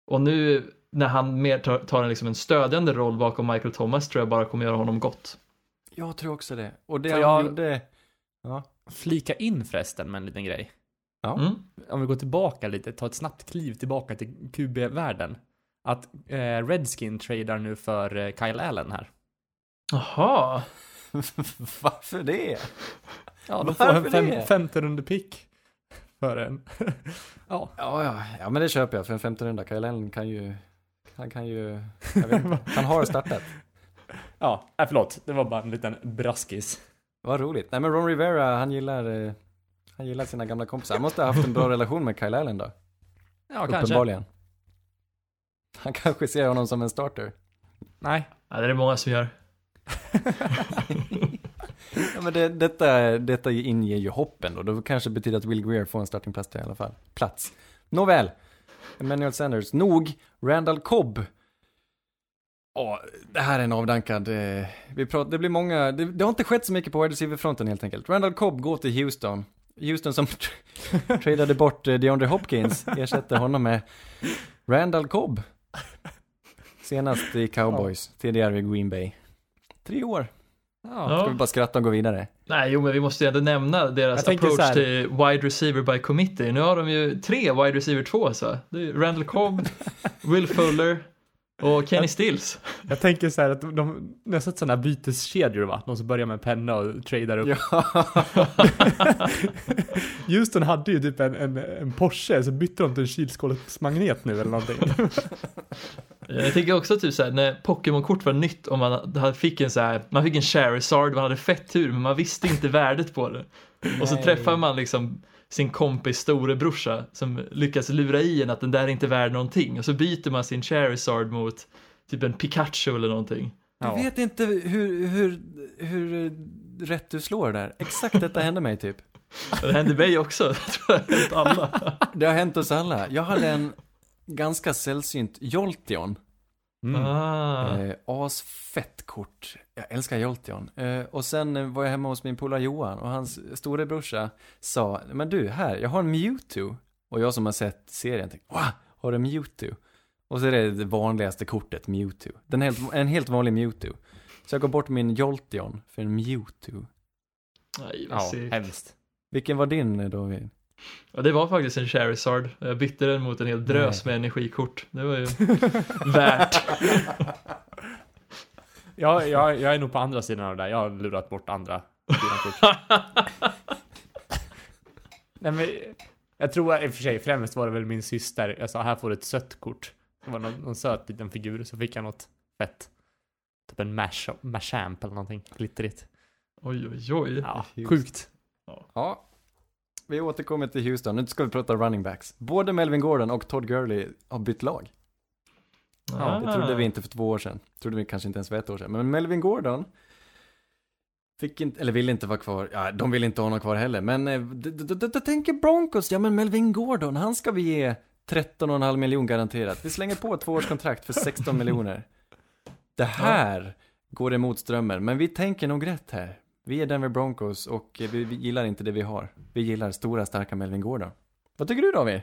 Och nu när han mer tar, tar en, liksom en stödjande roll bakom Michael Thomas tror jag bara kommer göra honom gott. Jag tror också det. Och det han jag- gjorde... Ja. Flika in förresten med en liten grej. Ja. Mm. Om vi går tillbaka lite, ta ett snabbt kliv tillbaka till QB-världen. Att eh, Redskin tradar nu för eh, Kyle Allen här. Jaha, Varför det? Ja, de får en fem, det? femte runde pick. För en. ja. Ja, ja, ja, men det köper jag. För en 15 runda. Kyle Allen kan ju... Han kan ju... Jag vet inte. Han har startat. Ja, äh, förlåt. Det var bara en liten braskis. Vad roligt. Nej men Ron Rivera, han gillar... eh, Han gillar sina gamla kompisar. Han måste ha haft en bra relation med Kyle Allen då. Ja, kanske. Uppenbarligen. Han kanske ser honom som en starter. Nej. ja, det är det många som gör. Ja, men det, detta, detta inger ju hoppen då. Det kanske betyder att Will Greer får en startingplats i alla fall. Plats. Nåväl. Emmanuel Sanders. Nog. Randall Cobb. Ja, det här är en avdankad. Eh, vi pratar, det blir många. Det, det har inte skett så mycket på wide receiver-fronten helt enkelt. Randall Cobb går till Houston. Houston som tradade bort eh, DeAndre Hopkins ersätter honom med Randall Cobb. Senast i Cowboys, tidigare i Green Bay. Tre år. Ja. Ska vi bara skratta och gå vidare? Nej, jo, men vi måste ju ändå nämna deras approach till wide receiver by committee. Nu har de ju tre wide receiver två, så. Det är Randall Cobb, Will Fuller och Kenny Stills. Jag tänker så här att de, ni har sett sådana här byteskedjor va? De som börjar med penna och tradar upp. Ja. Houston hade ju typ en, en, en Porsche, så bytte de till en kylskåpsmagnet nu eller någonting. Jag tänker också typ såhär när Pokémon-kort var nytt och man hade- fick en så här, man fick en Charizard, man hade fett tur men man visste inte värdet på det. Och så Nej. träffar man liksom sin kompis storebrorsa som lyckas lura i en att den där är inte värd någonting och så byter man sin Charizard mot typ en Pikachu eller någonting. Jag vet inte hur, hur, hur rätt du slår där. Exakt detta hände mig typ. Det hände mig också, det helt alla. Det har hänt oss alla. Jag hade en ganska sällsynt Jolteon. Mm. Ah. Eh, asfett kort. Jag älskar Jolteon. Eh, och sen eh, var jag hemma hos min polare Johan och hans storebrorsa sa, men du, här, jag har en Mewtwo. Och jag som har sett serien tänkte, wow, har du Mewtwo? Och så är det det vanligaste kortet, Mewtwo. Den helt, en helt vanlig Mewtwo. Så jag går bort min Jolteon för en Mewtwo. Nej, vad Ja, segt. hemskt. Vilken var din eh, David? Ja, det var faktiskt en Charizard. Jag bytte den mot en hel drös med energikort. Det var ju värt. Ja, jag, jag är nog på andra sidan av det där. Jag har lurat bort andra. Nej men, jag tror i och för sig främst var det väl min syster. Jag sa här får du ett sött kort. Det var någon, någon söt liten figur, så fick jag något fett. Typ en mash, mashamp eller någonting glittrigt. Oj, oj, oj. Ja, sjukt. Ja. Vi återkommer till Houston. Nu ska vi prata running backs. Både Melvin Gordon och Todd Gurley har bytt lag. Ah. Det trodde vi inte för två år sedan. Trodde vi kanske inte ens för ett år sedan. Men Melvin Gordon fick inte, eller ville inte vara kvar. Ja, de vill inte ha honom kvar heller. Men eh, d- d- d- d- tänker Broncos, ja men Melvin Gordon, han ska vi ge 13,5 miljon garanterat. Vi slänger på ett tvåårskontrakt för 16 miljoner. Det här går emot strömmen, men vi tänker nog rätt här. Vi är Denver Broncos och vi, vi gillar inte det vi har. Vi gillar stora, starka Melvin Gordon. Vad tycker du David?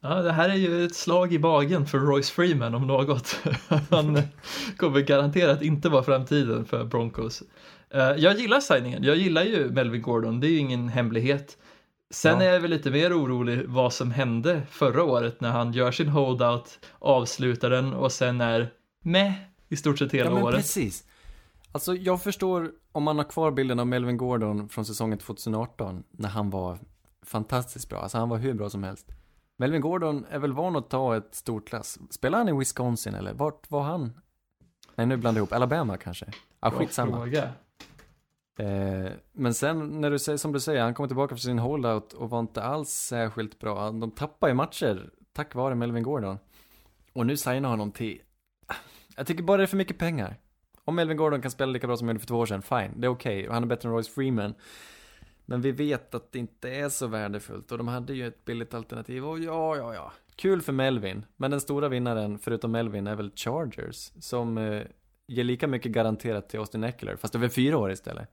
Ja, det här är ju ett slag i bagen för Royce Freeman om något. Han kommer garanterat inte vara framtiden för Broncos. Eh, Jag gillar signingen, jag gillar ju Melvin Gordon, det är ju ingen hemlighet. Sen Ja. är jag väl lite mer orolig vad som hände förra året när han gör sin holdout, avslutar den och sen är med i stort sett hela ja, men året. precis. Alltså jag förstår om man har kvar bilden av Melvin Gordon från säsongen 2018 när han var fantastiskt bra. Alltså han var hur bra som helst. Melvin Gordon är väl van att ta ett stort klass. Spelar han i Wisconsin eller vart var han? Nej nu blandar jag ihop. Alabama kanske? Bra skitsamma. fråga. Eh, men sen när du säger som du säger, han kommer tillbaka för sin holdout och var inte alls särskilt bra. De tappar ju matcher tack vare Melvin Gordon. Och nu signar honom till, jag tycker bara det är för mycket pengar. Om Melvin Gordon kan spela lika bra som han gjorde för två år sedan, fine, det är okej. Och han är bättre än Royce Freeman. Men vi vet att det inte är så värdefullt och de hade ju ett billigt alternativ och ja, ja, ja. Kul för Melvin, men den stora vinnaren förutom Melvin är väl Chargers som eh, ger lika mycket garanterat till Austin Eckler, fast över fyra år istället.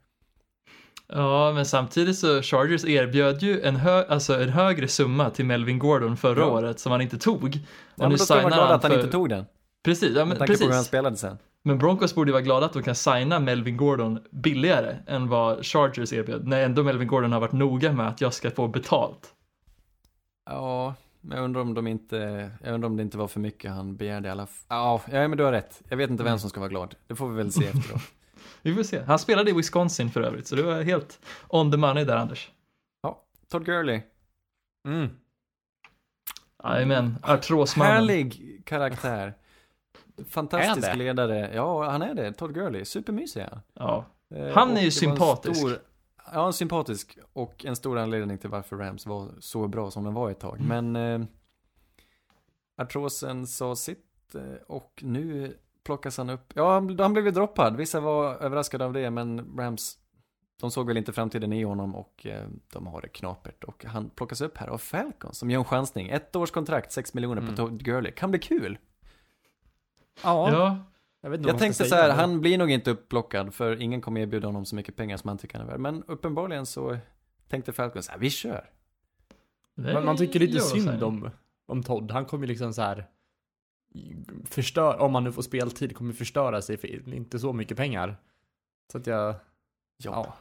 Ja, men samtidigt så Chargers erbjöd ju en, hö alltså en högre summa till Melvin Gordon förra Ja. året som han inte tog. Och Ja, men nu då ska man vara glad att han för... inte tog den. Precis, ja, men, Med tanke på hur han precis. spelade sen. Men Broncos borde vara glada att de kan signa Melvin Gordon billigare än vad Chargers erbjöd. När ändå Melvin Gordon har varit noga med att jag ska få betalt. Ja, men jag undrar om de inte, jag undrar om det inte var för mycket han begärde i alla fall. Ja, ja, men du har rätt. Jag vet inte vem som ska vara glad. Det får vi väl se efteråt. Vi får se. Han spelade i Wisconsin för övrigt, så det var helt on the money där Anders. Todd Gurley. Mm. Jajamän, artrosmannen. Härlig karaktär. Fantastisk Är ledare. Ja, han är det. Todd Gurley. Supermysig är han. Ja. Eh, Han är ju sympatisk. Stor, ja, sympatisk. Och en stor anledning till varför Rams var så bra som de var ett tag. Men eh, artrosen sa sitt eh, och nu plockas han upp. Ja, han, blev ju droppad. Vissa var överraskade av det, men Rams de såg väl inte framtiden i honom och eh, de har det knapert. Och han plockas upp här av Falcons som gör en chansning. Ett års kontrakt, 6 miljoner Mm. på Todd Gurley. Kan bli kul. Ja. Ja, Jag, vet inte Jag tänkte så här, det. han blir nog inte upplockad för ingen kommer erbjuda honom så mycket pengar som han tycker han är värd. Men uppenbarligen så tänkte Falcons, ja vi kör. det Man, man tycker lite synd om, om Todd. Han kommer ju liksom så här förstör, om han nu får speltid, kommer förstöra sig för inte så mycket pengar. Så att jag, Ja.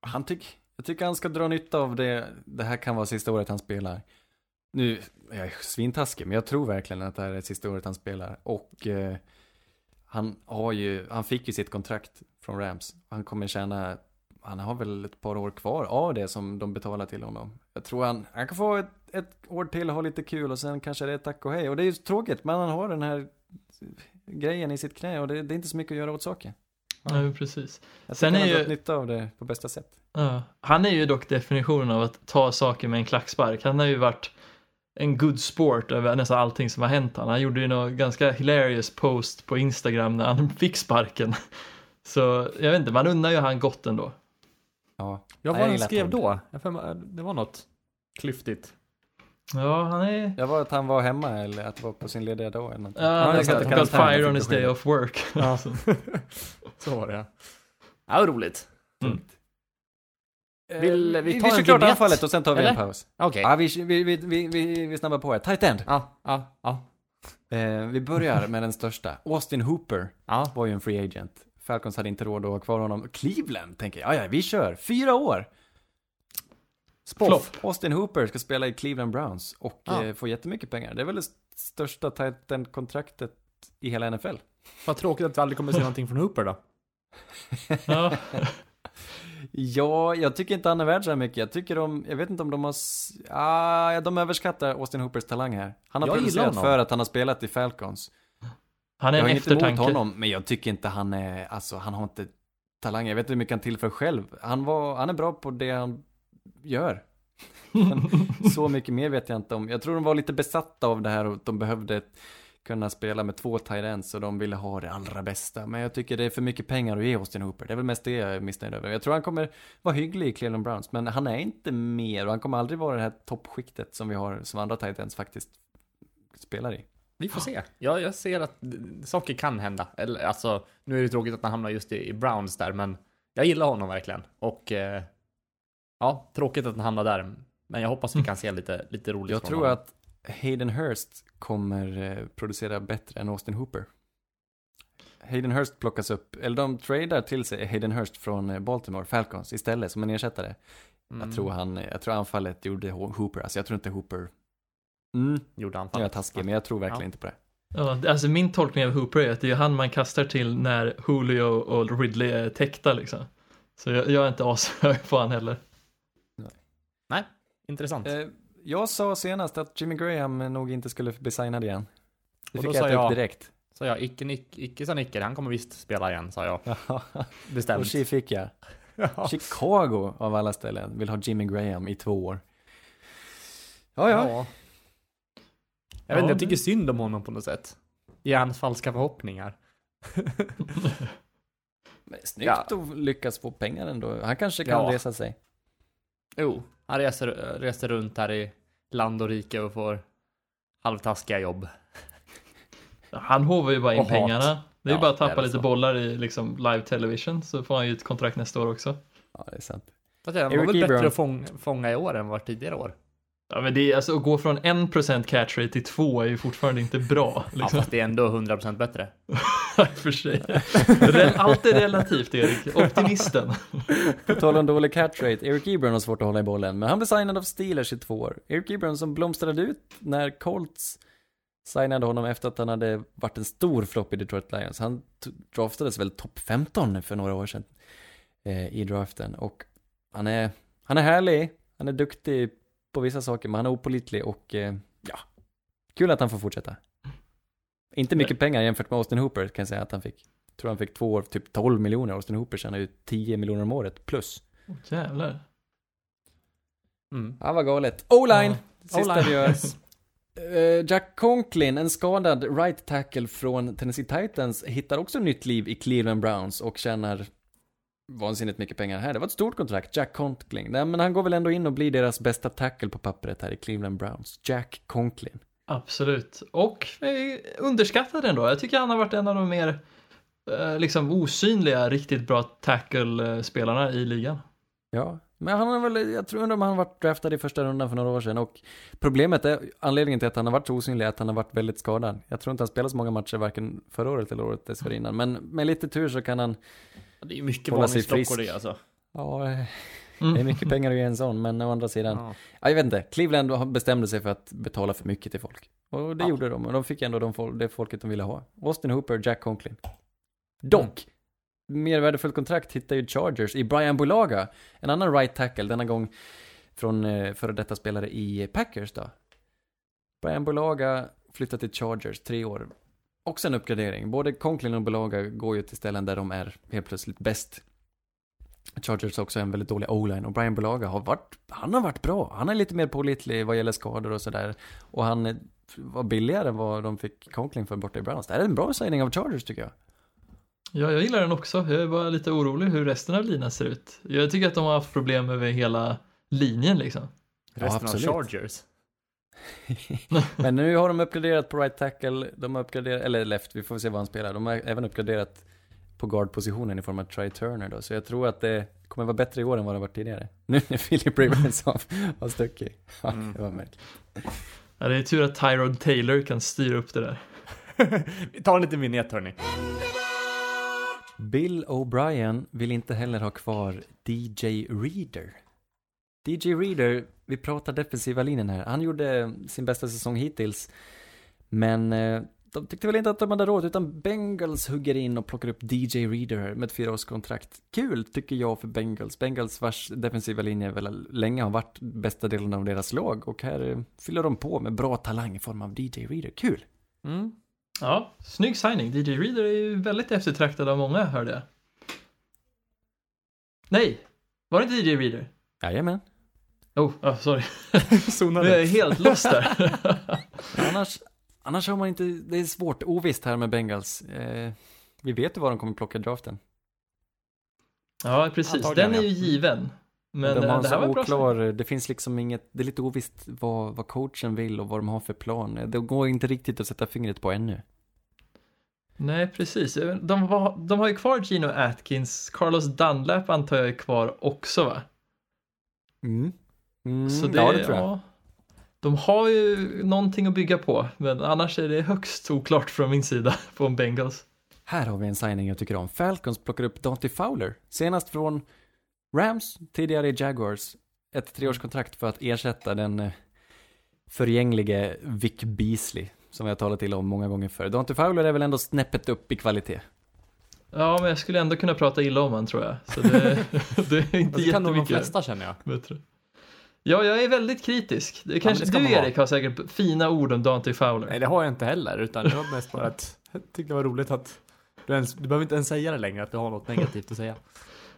Han tyck, jag tycker han ska dra nytta av det. Det här kan vara sista året han spelar. Nu, jag är svintaskig, men jag tror verkligen att det här är sista året han spelar. Och eh, han har ju, han fick ju sitt kontrakt från Rams. Han kommer tjäna, han har väl ett par år kvar av det som de betalar till honom. Jag tror han, han kan få ett, ett år till och ha lite kul och sen kanske det är tack och hej. Och det är ju tråkigt, men han har den här grejen i sitt knä och det, det är inte så mycket att göra åt saken. Ja, precis. Jag Sen han är har ju- dragit nytta av det på bästa sätt. Ja. Han är ju dock definitionen av att ta saker med en klackspark. Han har ju varit en good sport över nästan allting som har hänt han. Han gjorde ju något ganska hilarious post på Instagram när han fick sparken. Så jag vet inte, man undrar ju han gott ändå. Ja. jag vad han skrev då? Jag Det var något klyftigt. Ja, han är... Det var att han var hemma eller att det var på sin lediga dag eller någonting. Ja, han jag har got got fire on his day off work. Ja. så var det ja. Ja, vad roligt. Vill vi vi, vi en kör klart anfallet och sen tar vi Eller? en paus. Okej. Ja, vi, vi, vi, vi, vi, vi snabbar på här. Tight end. Ja, ja, ja. Eh, vi börjar med den största. Austin Hooper Ja, var ju en free agent. Falcons hade inte råd att ha kvar honom. Cleveland tänker jag, ja, ja, vi kör. Fyra år. Flopp. Austin Hooper ska spela i Cleveland Browns och Ja. eh, få jättemycket pengar. Det är väl det största tight end-kontraktet i hela NFL. vad tråkigt att vi aldrig kommer se någonting från Hooper då. Ja, Ja, jag tycker inte han är värd så här mycket. Jag tycker de, jag vet inte om de har, ah, de överskattar Austin Hoopers talang här. Han har Jag producerat för att han har spelat i Falcons. han är Jag en inget emot eftertanke. honom, men jag tycker inte han är, alltså han har inte talang. Jag vet inte hur mycket han tillför själv. Han var, han är bra på det han gör. Så mycket mer vet jag inte om. Jag tror de var lite besatta av det här och de behövde kunna spela med två tight ends och de ville ha det allra bästa. Men jag tycker det är för mycket pengar att ge Austin Hooper. Det är väl mest det jag är missnöjd över. Jag tror han kommer vara hygglig i Cleveland Browns, men han är inte mer och han kommer aldrig vara det här toppskiktet som vi har, som andra tight ends faktiskt spelar i. Vi får se. Ja, jag ser att saker kan hända. Eller, alltså, nu är det tråkigt att han hamnar just i, Browns där, men jag gillar honom verkligen. Och eh, ja, tråkigt att han hamnar där. Men jag hoppas vi kan se lite, lite roligt Jag tror honom. att Hayden Hurst kommer eh, producera bättre än Austin Hooper. Hayden Hurst plockas upp, eller de tradar till sig Hayden Hurst från eh, Baltimore Falcons istället som en ersättare. Mm, Jag tror han, jag tror anfallet gjorde Ho- Hooper, alltså jag tror inte Hooper Mm, gjorde han nu är jag taskig, men jag tror verkligen Ja. inte på det. Ja, alltså min tolkning av Hooper är att det är han man kastar till när Julio och Ridley är täckta liksom. Så jag, jag är inte ashög på han heller. Intressant. Eh, jag sa senast att Jimmy Graham nog inte skulle bli signad igen. Det Och fick jag sa äta upp direkt. Så jag, icke, nick, icke sa Nicke, han kommer visst spela igen, sa jag. och Bestämt. tji fick jag. Ja. Chicago av alla ställen vill ha Jimmy Graham i två år. Ja, ja. Ja. Jag vet inte, Ja, jag tycker synd om honom på något sätt. Ge hans falska förhoppningar. Men snyggt Ja. att lyckas få pengar ändå. Han kanske kan Ja. resa sig. Jo, han reser, reser runt här i land och rike och får halvtaskiga jobb. Han hovar ju bara in Och hat. pengarna. Det är ju Ja, bara att tappa lite så. bollar i liksom live television så får han ju ett kontrakt nästa år också. Ja, det är sant. Fast han var väl bättre att fång, fånga i år än vad tidigare år. Ja men det är alltså att gå från 1% catch rate till 2 är ju fortfarande inte bra. Ja, Liksom. fast det är ändå 100% bättre. För sig. Allt är relativt Erik. Optimisten. På tal om dålig catch rate, Eric Ebron har svårt att hålla i bollen, men han blev signad av Steelers i två år. Eric Ebron som blomstrade ut när Colts signade honom efter att han hade varit en stor flopp i Detroit Lions. Han draftades väl topp 15 för några år sedan eh, i draften och han är, han är härlig, han är duktig på vissa saker, men han är opolitlig och eh, ja, kul att han får fortsätta. Inte mycket pengar jämfört med Austin Hooper kan jag säga att han fick. Jag tror han fick två år, typ 12 miljoner. Austin Hooper tjänar ju 10 miljoner om året plus. Åh, jävlar. Mm. Ja, vad galet. O-line! Ja, Sista vi gör. Eh, Jack Conklin, en skadad right tackle från Tennessee Titans, hittar också nytt liv i Cleveland Browns och tjänar vansinnigt mycket pengar här. Det var ett stort kontrakt, Jack Conklin. Nej, men han går väl ändå in och blir deras bästa tackle på pappret här i Cleveland Browns. Jack Conklin. Absolut. Och eh, underskattad ändå. Jag tycker han har varit en av de mer eh, liksom osynliga, riktigt bra tackle-spelarna i ligan. Ja, men han har väl, jag tror undrar om han har varit draftad i första rundan för några år sedan och problemet är, anledningen till att han har varit så osynlig är att han har varit väldigt skadad. Jag tror inte han spelat så många matcher varken förra året eller året dessförinnan, men med lite tur så kan han, Det är mycket Hålla sig varningsklockor frisk. det alltså. ja, eh, Mm. det är mycket pengar att ge en sån, men å andra sidan, Ja. ja, jag vet inte, Cleveland bestämde sig för att betala för mycket till folk. Och det Ja. gjorde de, och de fick ändå de, fol- det folket de ville ha. Austin Hooper, Jack Conklin. Dock, mer värdefullt kontrakt hittar ju Chargers i Brian Bulaga, en annan right tackle, denna gång från eh, före detta spelare i Packers då. Brian Bulaga flyttar till Chargers, tre år. Också en uppgradering. Både Conklin och Bulaga går ju till ställen där de är helt plötsligt bäst. Chargers har också en väldigt dålig o-line och Brian Bulaga har varit, han har varit bra. Han är lite mer pålitlig vad gäller skador och sådär. Och han eh, var billigare än vad de fick Conklin för borta i Browns. Det här är en bra signing av Chargers tycker jag. Ja, jag gillar den också. Jag är bara lite orolig hur resten av linan ser ut. Jag tycker att de har haft problem över hela linjen liksom. Resten av absolut. Chargers. Men nu har de uppgraderat på right tackle, de har uppgraderat, eller left, vi får se vad han spelar. De har även uppgraderat på guard-positionen i form av Try Turner då. Så jag tror att det kommer vara bättre i år än vad det varit tidigare. Nu när Philip Rivers har, har stuckit. Ja, Mm. det var märkligt. Ja, det är tur att Tyrod Taylor kan styra upp det där. Vi tar en liten vignett hörni. Bill O'Brien vill inte heller ha kvar DJ Reader. DJ Reader, vi pratar defensiva linjen här. Han gjorde sin bästa säsong hittills. Men eh, de tyckte väl inte att de hade råd, utan Bengals hugger in och plockar upp DJ Reader här med ett fyraårskontrakt. Kul tycker jag för Bengals. Bengals vars defensiva linje väl länge har varit bästa delen av deras lag. Och här eh, fyller de på med bra talang i form av DJ Reader. Kul! Mm. Ja, snygg signing. DJ Reader är ju väldigt eftertraktad av många, hörde jag. Nej, var det inte DJ Reader? Jajamän. Oh, ah, sorry. Zonade. Nu är jag helt lost där. Annars, annars har man inte, det är svårt, ovisst här med Bengals. Eh, vi vet ju vad de kommer plocka draften. ja, precis. Antagligen, Den är ju given. Men de har det här var bra. oklar, det finns liksom inget, det är lite ovisst vad, vad coachen vill och vad de har för plan. Det går inte riktigt att sätta fingret på ännu. Nej, precis. De, var, de har ju kvar Gino Atkins. Carlos Dunlap antar jag är kvar också, va? Mm. Mm, Så det, ja, det tror jag. ja, de har ju någonting att bygga på, men annars är det högst oklart från min sida på Bengals. Här har vi en signing jag tycker om. Falcons plockar upp Dante Fowler. Senast från Rams, tidigare i Jaguars. Ett treårskontrakt för att ersätta den eh, förgänglige Vic Beasley. Som vi har talat till om många gånger förr. Dante Fowler är väl ändå snäppet upp i kvalitet. Ja, men jag skulle ändå kunna prata illa om han tror jag. Så det, det är inte Det kan nog de jättemycket flesta känner jag. bättre. Ja, jag är väldigt kritisk. Det kanske, det ska du. Erik har säkert fina ord om Dante Fowler. Nej, det har jag inte heller, utan det var mest bara att jag tyckte det var roligt att du, ens, du behöver inte ens säga det längre, att du har något negativt att säga.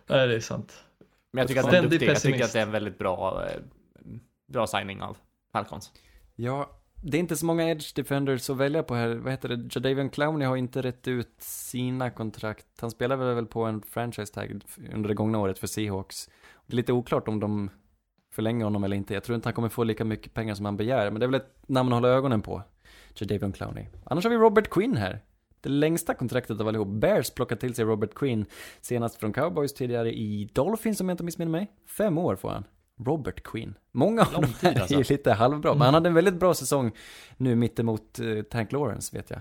Nej, det är sant. Men jag tycker att det är Ständig duktig. Jag tycker att det är en väldigt bra, eh, bra signing av Falcons. Ja, det är inte så många edge defenders att välja på här. Vad heter det? Jadavion Clowney har inte rätt ut sina kontrakt. Han spelar väl på en franchise tag under det gångna året för Seahawks. Det är lite oklart om de förlänger honom eller inte. Jag tror inte han kommer få lika mycket pengar som han begär, men det är väl ett namn att hålla ögonen på. Jadavion Clowney. Annars har vi Robert Quinn här. Det längsta kontraktet av allihop. Bears plockade till sig Robert Quinn senast från Cowboys tidigare i Dolphins om jag inte missminner mig. Fem år får han. Robert Quinn. Många av dem är alltså. ju lite halvbra, men Mm. han hade en väldigt bra säsong nu mittemot uh, Tank Lawrence vet jag.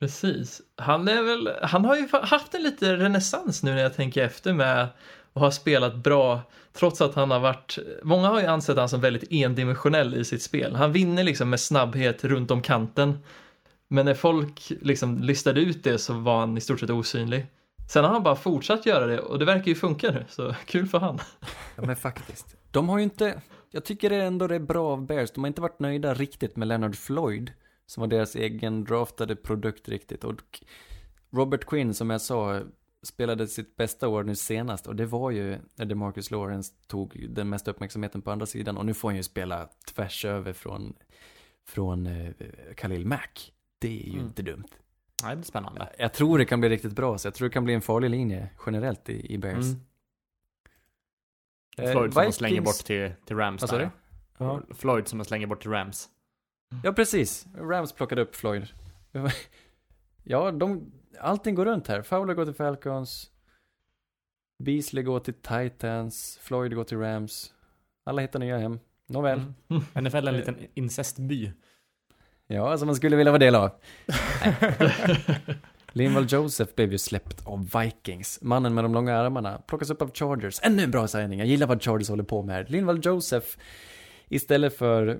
Precis. Han, är väl, han har ju haft en lite renässans nu när jag tänker efter med och har spelat bra trots att han har varit, många har ju ansett han som väldigt endimensionell i sitt spel. Han vinner liksom med snabbhet runt om kanten. Men när folk liksom listade ut det så var han i stort sett osynlig. Sen har han bara fortsatt göra det och det verkar ju funka nu, så kul för han. Ja men faktiskt. De har ju inte, jag tycker det ändå det är bra av Bears, de har inte varit nöjda riktigt med Leonard Floyd, som var deras egen draftade produkt riktigt. Och Robert Quinn, som jag sa, spelade sitt bästa år nu senast, och det var ju när Marcus Lawrence tog den mesta uppmärksamheten på andra sidan, och nu får han ju spela tvärs över från, från eh, Khalil Mack. Det är ju Mm. inte dumt. Nej, det är spännande. Jag tror det kan bli riktigt bra, så jag tror det kan bli en farlig linje generellt i, i Bears. Mm. Eh, Floyd som man slänger bort till, till Rams Vad sa där. du? Ja. Floyd som man slänger bort till Rams. Ja, precis. Rams plockade upp Floyd. Ja, de, allting går runt här. Fowler går till Falcons. Beasley går till Titans. Floyd går till Rams. Alla hittar nya hem. Nåväl. Mm. NFL är en liten incestby. Ja, som man skulle vilja vara del av. Linval Joseph blev ju släppt av Vikings. Mannen med de långa armarna plockas upp av Chargers. Ännu en bra signing. Jag gillar vad Chargers håller på med här. Linval Joseph istället för...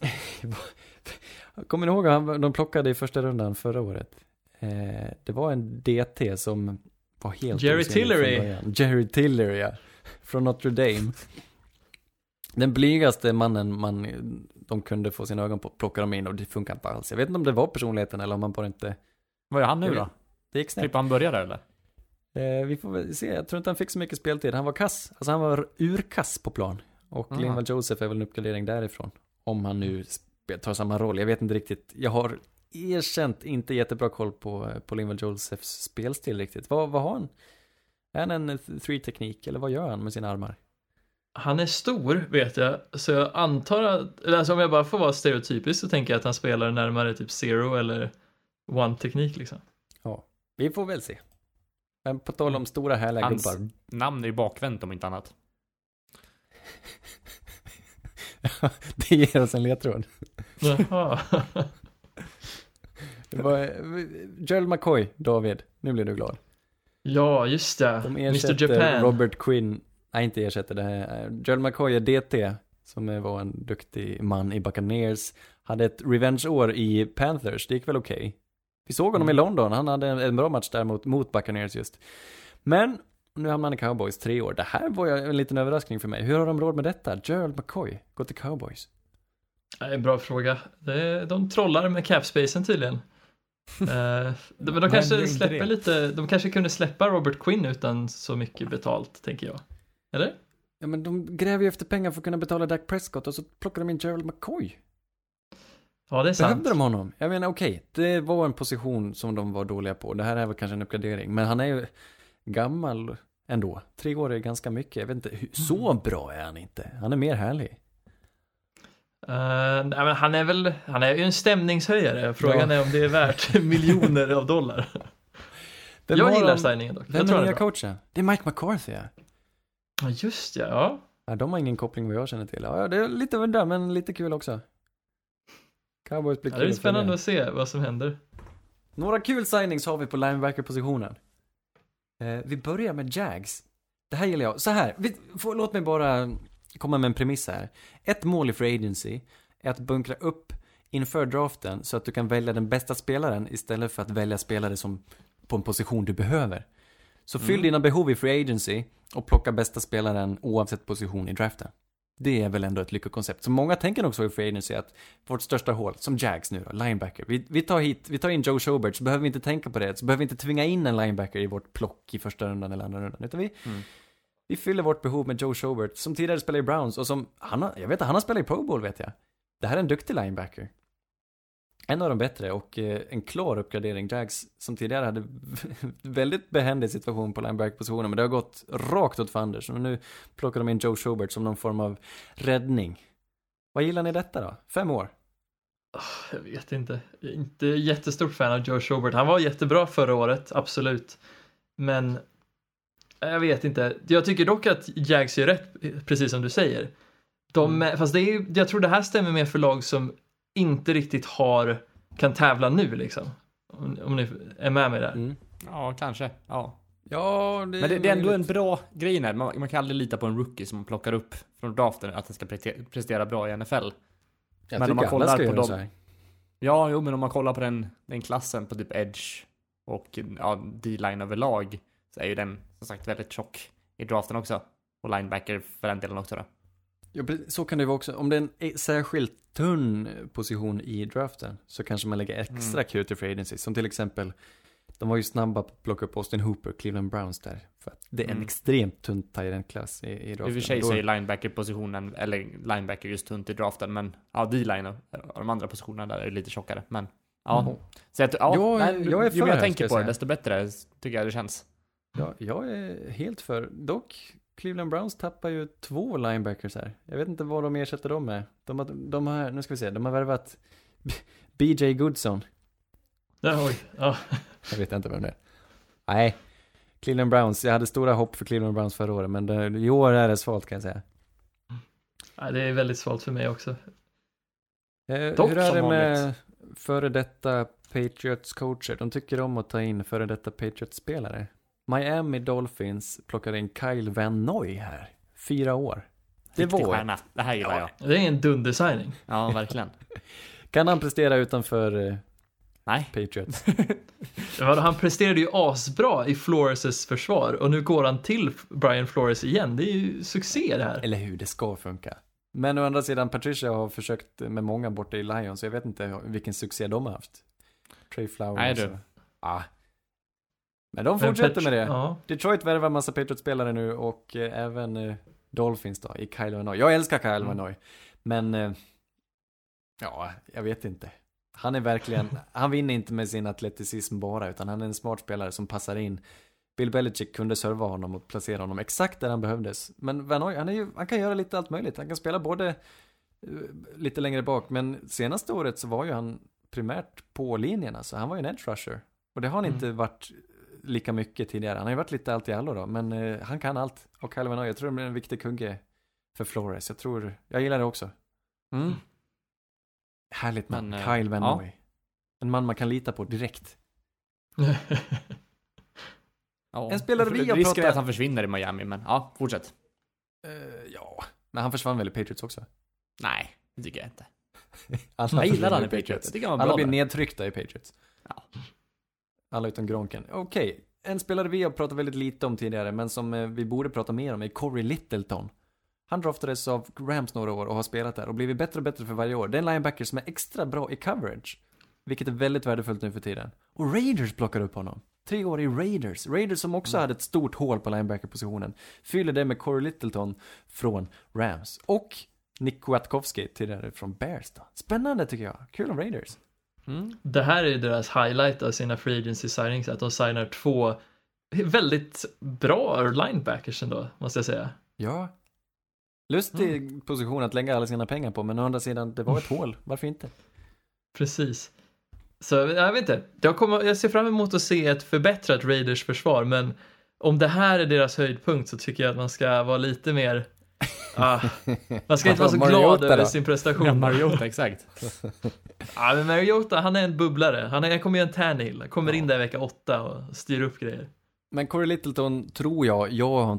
Kommer ni ihåg han, de plockade i första rundan förra året? Eh, det var en DT som var helt Jerry Tillery. Jerry Tillery, ja. Från Notre Dame. Den blygaste mannen man, de kunde få sina ögon på plockade de in och det funkar inte alls. Jag vet inte om det var personligheten eller om man bara inte... Vad är han nu då? Det gick snett. Typ han började eller? Eh, vi får väl se, jag tror inte han fick så mycket speltid. Han var kass, alltså han var urkass på plan. Och Aha. Linval Joseph är väl en uppgradering därifrån. Om han nu tar samma roll, jag vet inte riktigt. Jag har erkänt inte jättebra koll på, på Linval Josephs spelstil riktigt. Vad, vad har han? Är han en three-teknik eller vad gör han med sina armar? Han är stor vet jag, så jag antar att, eller alltså om jag bara får vara stereotypisk så tänker jag att han spelar närmare typ zero eller one-teknik liksom. Vi får väl se. Men på tal om stora härliga Hans- gubbar. Namn är ju bakvänt om inte annat. det ger oss en ledtråd. Jaha. Var, Gerald McCoy, David, nu blir du glad. ja, just det. De Mr ersätter Japan. Robert Quinn, nej inte ersätter det här, Gerald McCoy är DT, som var en duktig man i Buccaneers, hade ett revenge-år i Panthers, det gick väl okej. Vi såg honom i Mm. London, han hade en, en bra match där mot, mot Buccaneers just. Men, nu hamnar han i Cowboys tre år, det här var ju en liten överraskning för mig. Hur har de råd med detta? Gerald McCoy, gå till Cowboys. Det är en bra fråga. Det de trollar med capspacen tydligen. Eh, de- men de kanske släpper det. lite, de kanske kunde släppa Robert Quinn utan så mycket betalt, tänker jag. Eller? Ja men de gräver ju efter pengar för att kunna betala Dak Prescott och så plockar de in Gerald McCoy. Ja, det är sant. Behövde de honom? Jag menar okej, det var en position som de var dåliga på. Det här är väl kanske en uppgradering. Men han är ju gammal ändå. Tre år är ganska mycket. Jag vet inte, hur, så bra är han inte. Han är mer härlig. Eh, nej, han är väl, han är ju en stämningshöjare. Frågan Ja. är om det är värt miljoner av dollar. Vem jag gillar signingen dock. Vem Jag är nya coachen? Det är Mike McCarthy ja. Just ja. ja. ja. De har ingen koppling vad jag känner till. Ja, det är lite av där, men lite kul också. Cowboys blir Ja, kul det är spännande att se vad som händer. Några kul signings har vi på linebacker-positionen. Eh, vi börjar med Jags. Det här gillar jag. Så här, vi, får, låt mig bara komma med en premiss här. Ett mål i Free Agency är att bunkra upp inför draften så att du kan välja den bästa spelaren istället för att välja spelare som på en position du behöver. Så fyll Mm. dina behov i Free Agency och plocka bästa spelaren oavsett position i draften. Det är väl ändå ett lyckokoncept. Så många tänker nog så i Free Agency att vårt största hål, som Jags nu då, linebacker. Vi, vi tar hit, vi tar in Joe Schobert, så behöver vi inte tänka på det. Så behöver vi inte tvinga in en linebacker i vårt plock i första rundan eller andra rundan. Utan vi, Mm. vi fyller vårt behov med Joe Schobert, som tidigare spelade i Browns och som, han har, jag vet att han har spelat i Pro Bowl vet jag. det här är en duktig linebacker. En av de bättre och eh, en klar uppgradering. Jags som tidigare hade väldigt behändig situation på linebacker-positionen men det har gått rakt åt fanders. Och nu plockar de in Joe Schubert som någon form av räddning. Vad gillar ni detta då? Fem år? Jag vet inte. Jag är inte jättestort fan av Joe Schobert. Han var jättebra förra året, absolut. Men jag vet inte. Jag tycker dock att Jags gör rätt, precis som du säger. De, Mm. Fast det är, jag tror det här stämmer mer för lag som inte riktigt har, kan tävla nu liksom. Om, om ni är med mig där. Mm. Ja, kanske. Ja. Ja, det Men det, det är ändå en bra grej här. Man, man kan aldrig lita på en rookie som man plockar upp från draften att den ska prestera bra i NFL. Jag men om man kollar på dem-. Ja, jo, men om man kollar på den, den klassen på typ edge och ja, D-line överlag så är ju den som sagt väldigt tjock i draften också. Och linebacker för den delen också då. Ja, så kan det vara också. Om det är en e- särskilt tunn position i draften så kanske man lägger extra Mm. krut i free agency. Som till exempel, de var ju snabba på att plocka upp Austin Hooper, Cleveland Browns där. För att det är en Mm. extremt tunn tight klass i, i I och draften. för sig så är linebacker-positionen, eller linebacker just tunt i draften, men ja, D-line och, de andra positionerna där är lite tjockare. Men ja, Mm. så att, ja, Jag- nej, jag är ju för mer jag tänker på det, desto bättre tycker jag det känns. Ja, jag är helt för. Dock, Cleveland Browns tappar ju två linebackers här. Jag vet inte vad de ersätter dem med. De har, de har nu ska vi se, de har värvat BJ Goodson. Ja, oj. Ja. Jag vet inte vem det är. Nej, Cleveland Browns. Jag hade stora hopp för Cleveland Browns förra året, men det, i år är det svalt kan jag säga. Ja, det är väldigt svalt för mig också. Eh, Dock hur är det med vanligt. före detta Patriots coacher? De tycker om att ta in före detta Patriots spelare. Miami Dolphins plockar in Kyle Van Noy här. Fyra år. Det Riktig var stjärna. Det här gillar jag. Det är en dundersigning. Ja, verkligen. Kan han prestera utanför eh, Nej. Patriots? Ja, Han presterade ju asbra i Flores försvar och nu går han till Brian Flores igen. Det är ju succé det här. Eller hur, det ska funka. Men å andra sidan, Patricia har försökt med många borta i Lions, så jag vet inte vilken succé de har haft. Trey Flowers. Nej, du. och- Ja. Men de fortsätter med det. Ja. Detroit värvar massa Patriots-spelare nu och eh, även eh, Dolphins då, i Kyle Van Noy. Jag älskar Kyle Mm. Van Noy. Men, eh, ja, jag vet inte. Han är verkligen, han vinner inte med sin atleticism bara, utan han är en smart spelare som passar in. Bill Belichick kunde serva honom och placera honom exakt där han behövdes. Men Van Noy, han, är ju, han kan göra lite allt möjligt. Han kan spela både lite längre bak, men senaste året så var ju han primärt på linjen alltså. Han var ju en edge rusher. Och det har han Mm. inte varit lika mycket tidigare. Han har ju varit lite allt i allo då, men eh, han kan allt. Och Noy, jag tror det blir en viktig kugge för Flores. Jag tror, jag gillar det också. Mm. Härligt man, Men, eh, Kyle Van ja. En man man kan lita på direkt. Ja. En spelare vi har Risken pratat- är att han försvinner i Miami, men ja, fortsätt. Eh, ja, men han försvann väl i Patriots också? Nej, det tycker jag inte. Alla Jag gillar han i Patriots. Var Alla blir nedtryckta i Patriots. Ja. Alla utom Gronken. Okej, en spelare vi har pratat väldigt lite om tidigare, men som eh, vi borde prata mer om är Corey Littleton. Han draftades av Rams några år och har spelat där och blivit bättre och bättre för varje år. Det är en linebacker som är extra bra i coverage. Vilket är väldigt värdefullt nu för tiden. Och Raiders plockar upp honom. Tre år i Raiders. Raiders som också hade ett stort hål på linebacker-positionen. Fyller det med Corey Littleton från Rams. Och Nick Kwiatkowski tidigare från Bears då. Spännande tycker jag. Kul om Raiders. Mm. Det här är deras highlight av sina free agency signings, att de signar två väldigt bra linebackers ändå, måste jag säga. Ja. Lustig position att lägga alla sina pengar på, men å andra sidan, det var ett hål. Varför inte? Precis. Så jag vet inte, jag, kommer, jag ser fram emot att se ett förbättrat Raiders försvar, men om det här är deras höjdpunkt så tycker jag att man ska vara lite mer Ah, man ska inte vara så glad över då? sin prestation. Ja, Mariota, exakt. Ja, men Mariota, han är en bubblare. Han, är, han kommer göra en Tannehill. Han kommer in där i vecka åtta och styr upp grejer. Men Corey Littleton tror jag, jag har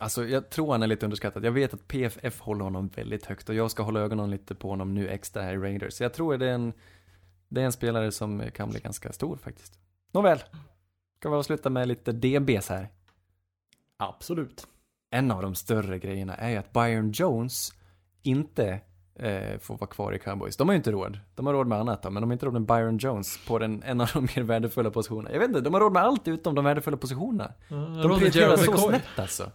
Alltså jag tror han är lite underskattad. Jag vet att PFF håller honom väldigt högt och jag ska hålla ögonen lite på honom nu extra här i Raiders. Så jag tror det är en, det är en spelare som kan bli ganska stor faktiskt. Nåväl, ska vi avsluta med lite DBs här. Absolut. En av de större grejerna är ju att Byron Jones inte eh, får vara kvar i Cowboys. De har ju inte råd. De har råd med annat då, men de har inte råd med Byron Jones på den, en av de mer värdefulla positionerna. Jag vet inte, de har råd med allt utom de värdefulla positionerna. De De prioriterar så snett alltså.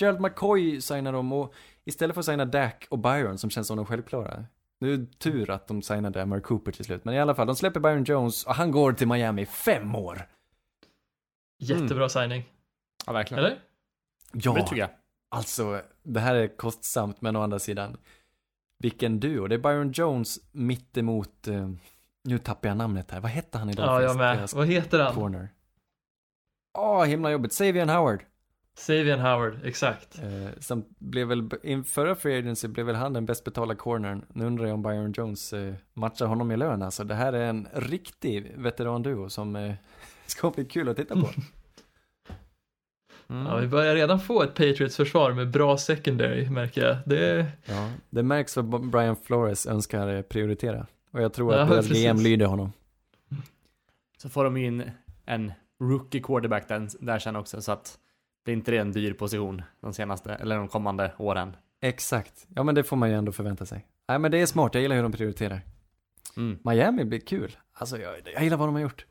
Gerald McCoy signar de och istället för att signa Dak och Byron som känns som de självklara. Det är tur att de signade Amari Cooper till slut. Men i alla fall, de släpper Byron Jones och han går till Miami fem år. Jättebra signing. Ja, verkligen. Eller? Ja, Det tycker jag. alltså det här är kostsamt men å andra sidan. Vilken duo. Det är Byron Jones mittemot, eh, nu tappar jag namnet här. Vad hette han i Ja, jag med. Vad heter han? Corner. Åh, himla jobbigt. Savian Howard. Savian Howard, exakt. Eh, som blev väl, förra free agency blev väl han den bäst betalda cornern. Nu undrar jag om Byron Jones eh, matchar honom i lön. Alltså det här är en riktig veteranduo som eh, ska bli kul att titta på. Mm. Ja, vi börjar redan få ett Patriots-försvar med bra secondary, märker jag. Det, Ja, det märks vad Brian Flores önskar prioritera. Och jag tror Ja, att deras precis. GM lyder honom. Så får de in en rookie quarterback där, där sen också så att det inte är en dyr position de senaste, eller de kommande åren. Exakt. Ja men det får man ju ändå förvänta sig. Nej men det är smart, jag gillar hur de prioriterar. Mm. Miami blir kul. Alltså jag, jag gillar vad de har gjort.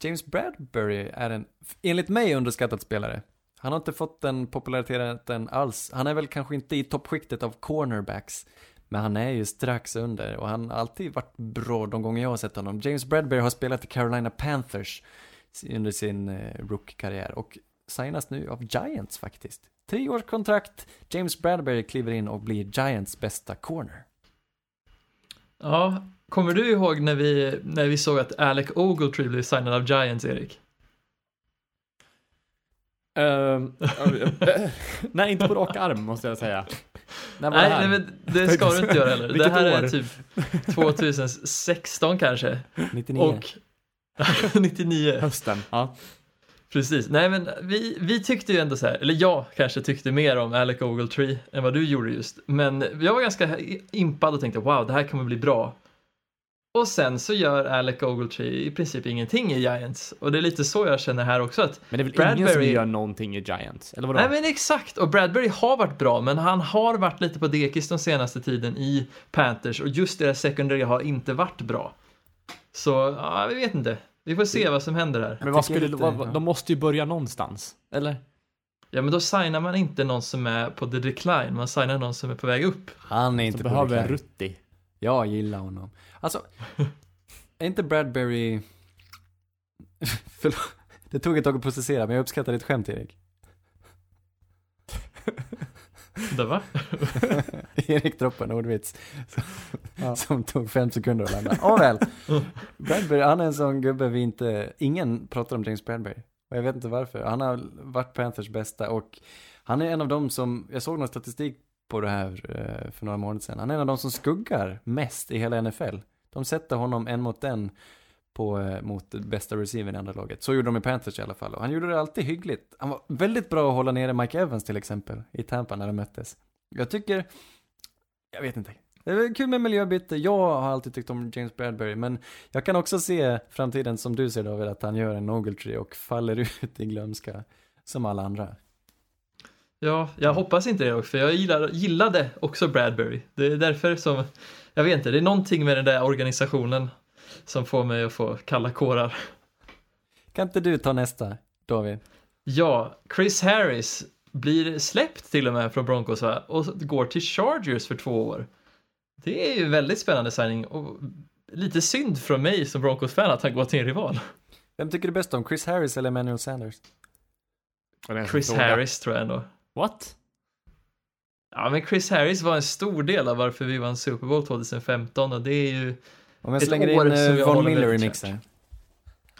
James Bradbury är en, enligt mig, underskattad spelare. Han har inte fått den populariteten alls. Han är väl kanske inte i toppskiktet av cornerbacks. Men han är ju strax under och han har alltid varit bra de gånger jag har sett honom. James Bradbury har spelat i Carolina Panthers under sin eh, rookie-karriär och signas nu av Giants faktiskt. Tre års kontrakt, James Bradbury kliver in och blir Giants bästa corner. ja, kommer du ihåg när vi, när vi såg att Alec Ogletree blev signad av Giants, Erik? Eh, nej, inte på rak arm måste jag säga. Nej, nej, men det ska du inte göra heller. Det här är år? typ 2016 kanske. 99. Och 99. Hösten. Ja. Precis. Nej, men vi, vi tyckte ju ändå så här, eller jag kanske tyckte mer om Alec Ogletree än vad du gjorde just. Men jag var ganska impad och tänkte wow, det här kommer bli bra. Och sen så gör Alec Ogletree i princip ingenting i Giants. Och det är lite så jag känner här också att Men det är väl ingen som Bradbury- gör någonting i Giants? Eller vadå? Nej men exakt, och Bradbury har varit bra men han har varit lite på dekis den senaste tiden i Panthers och just deras secondary har inte varit bra. Så, ja, vi vet inte. Vi får se vad som händer här. men vad skulle, lite- vad, de måste ju börja någonstans. Eller? Ja men då signar man inte någon som är på the decline, man signar någon som är på väg upp. Han är inte på behöver en rutti. Jag gillar honom. Alltså, är inte Bradbury... Förlåt. Det tog ett tag att processera, men jag uppskattar ditt skämt, Erik. Det va? Erik droppade en ordvits. Som, Ja. som tog fem sekunder att landa. Åh väl. Bradbury, han är en sån gubbe vi inte... Ingen pratar om James Bradbury. Och jag vet inte varför. Han har varit Panthers bästa och han är en av dem som... Jag såg någon statistik på det här eh, för några månader sedan. Han är en av de som skuggar mest i hela NFL. De sätter honom en mot en på, eh, mot bästa receivern i andra laget. Så gjorde de i Panthers i alla fall. Och han gjorde det alltid hyggligt. Han var väldigt bra att hålla nere Mike Evans till exempel i Tampa när de möttes. Jag tycker, jag vet inte. Det är kul med miljöbyte. Jag har alltid tyckt om James Bradbury, men jag kan också se framtiden som du ser David, att han gör en Ogletree och faller ut i glömska som alla andra. Ja, jag hoppas inte det också, för jag gillar, gillade också Bradbury. Det är därför som, jag vet inte, det är någonting med den där organisationen som får mig att få kalla kårar. Kan inte du ta nästa, David? Ja, Chris Harris blir släppt till och med från Broncos va? och går till Chargers för två år. Det är ju väldigt spännande signing och lite synd från mig som Broncos-fan att han går till en rival. Vem tycker du bäst om, Chris Harris eller Emmanuel Sanders? Chris. Harris tror jag ändå. What? Ja, men Chris Harris var en stor del av varför vi vann Super Bowl 2015 och det är ju, Om jag Ett slänger år in som eh, jag Von Miller i mixen.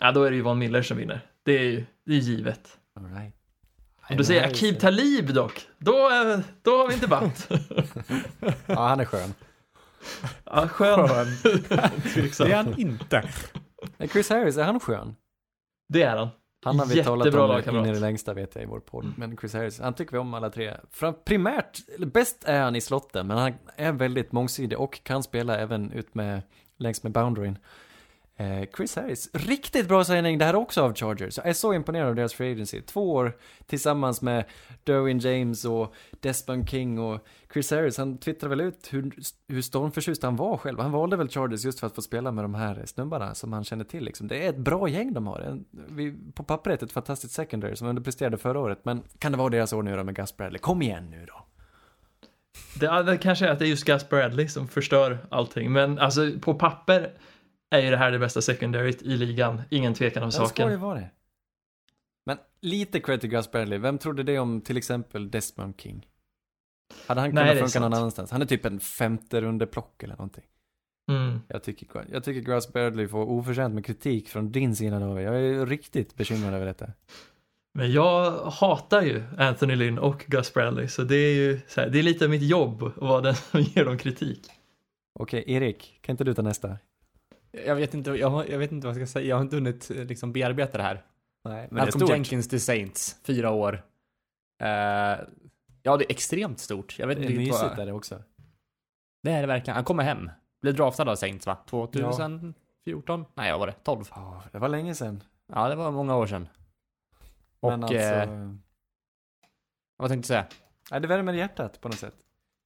ja då är det ju Von Miller som vinner. Det är ju, det är givet. All right. Om du säger Akib Talib dock, då, eh, då har vi inte debatt. Ja, han är skön. Ja, skön. Tveksam. Det är han inte. Chris Harris, är han skön? Det är han. Han har vi Jättebra talat om in i det längsta vet jag i vår podd. Men Chris Harris, han tycker vi om alla tre. Fram, primärt, bäst är han i slotten, men han är väldigt mångsidig och kan spela även ut med, längs med boundaryn. Eh, Chris Harris, riktigt bra signing det här också av Chargers. Jag är så imponerad av deras free agency. Två år tillsammans med Derwin James och Desmond King och Chris Harris, han twittrade väl ut hur, hur stormförtjust han var själv. Han valde väl Chargers just för att få spela med de här snubbarna som han känner till liksom. Det är ett bra gäng de har. En, vi, på pappret ett fantastiskt secondary som underpresterade förra året. Men kan det vara deras år nu då med Gus Bradley? Kom igen nu då. Det, det kanske är att det är just Gus Bradley som förstör allting, men alltså på papper är ju det här det bästa secondaryt i ligan, ingen tvekan om Den ska ju saken. vara det. Men lite cred till Gus Bradley. Vem trodde det om till exempel Desmond King? Hade han Nej, kunnat det är funka någon annanstans? Han är typ en femte rundeplock eller någonting. Mm. Jag tycker, jag tycker Gus Bradley får oförtjänt med kritik från din sida David. Jag är riktigt bekymrad över detta. Men jag hatar ju Anthony Lynn och Gus Bradley, så det är ju här, det är lite mitt jobb att vara den som ger dem kritik. Okej, Erik, kan inte du ta nästa? Jag vet inte, jag, jag vet inte vad jag ska säga. Jag har inte hunnit eh, liksom bearbeta det här. Nej, men det är Malcolm. Jenkins till Saints, fyra år. Eh, ja, det är extremt stort. Jag vet Det inte är riktigt mysigt vad... är det också. Det är det verkligen. Han kommer hem. Blev draftad av Saints va? 2014? Nej, vad var det? 12? Ja, det var länge sedan. Ja, det var många år sedan. Och, Men alltså, eh, vad tänkte jag säga? nej, det värmer hjärtat på något sätt.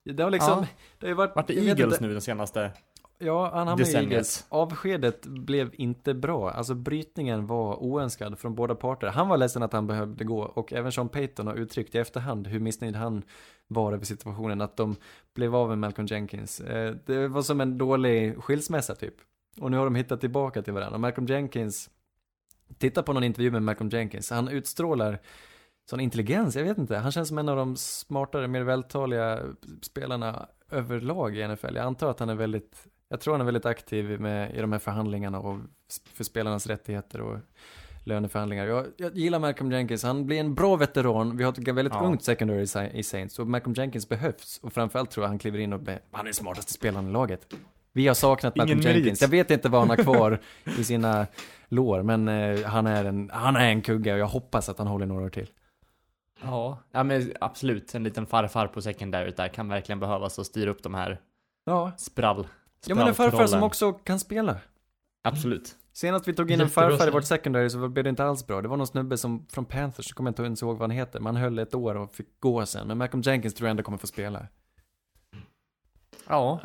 Det har liksom, Ja. det har ju varit... Vart det Eagles inte- nu den senaste? Ja, han hamnade i? Eagles. Avskedet blev inte bra. Alltså brytningen var oönskad från båda parter. Han var ledsen att han behövde gå och även Sean Payton har uttryckt i efterhand hur missnöjd han var över situationen att de blev av med Malcolm Jenkins. Eh, Det var som en dålig skilsmässa typ. Och nu har de hittat tillbaka till varandra. Och Malcolm Jenkins, titta på någon intervju med Malcolm Jenkins, han utstrålar sån intelligens, jag vet inte. Han känns som en av de smartare, mer vältaliga spelarna överlag i NFL. Jag antar att han är väldigt, jag tror han är väldigt aktiv med, i de här förhandlingarna och för spelarnas rättigheter och löneförhandlingar. Jag, jag gillar Malcolm Jenkins, han blir en bra veteran. Vi har ett väldigt Ja. ungt secondary i Sa- i Saints och Malcolm Jenkins behövs. Och framförallt tror jag han kliver in och blir, han är smartaste spelaren i laget. Vi har saknat Malcolm Ingen merit. Jenkins. Jag vet inte vad han har kvar i sina lår, men eh, han, är en, han är en kugge och jag hoppas att han håller några år till. Ja, ja men absolut. En liten farfar på secondary där kan verkligen behövas och styra upp de här Ja, sprall. Ja men en farfar som också kan spela. Absolut. Senast vi tog in en farfar i vårt secondary så blev det inte alls bra. Det var någon snubbe som, från Panthers, jag kommer inte ens ihåg vad han heter, man höll ett år och fick gå sen. Men Malcolm Jenkins tror jag ändå kommer få spela. Ja.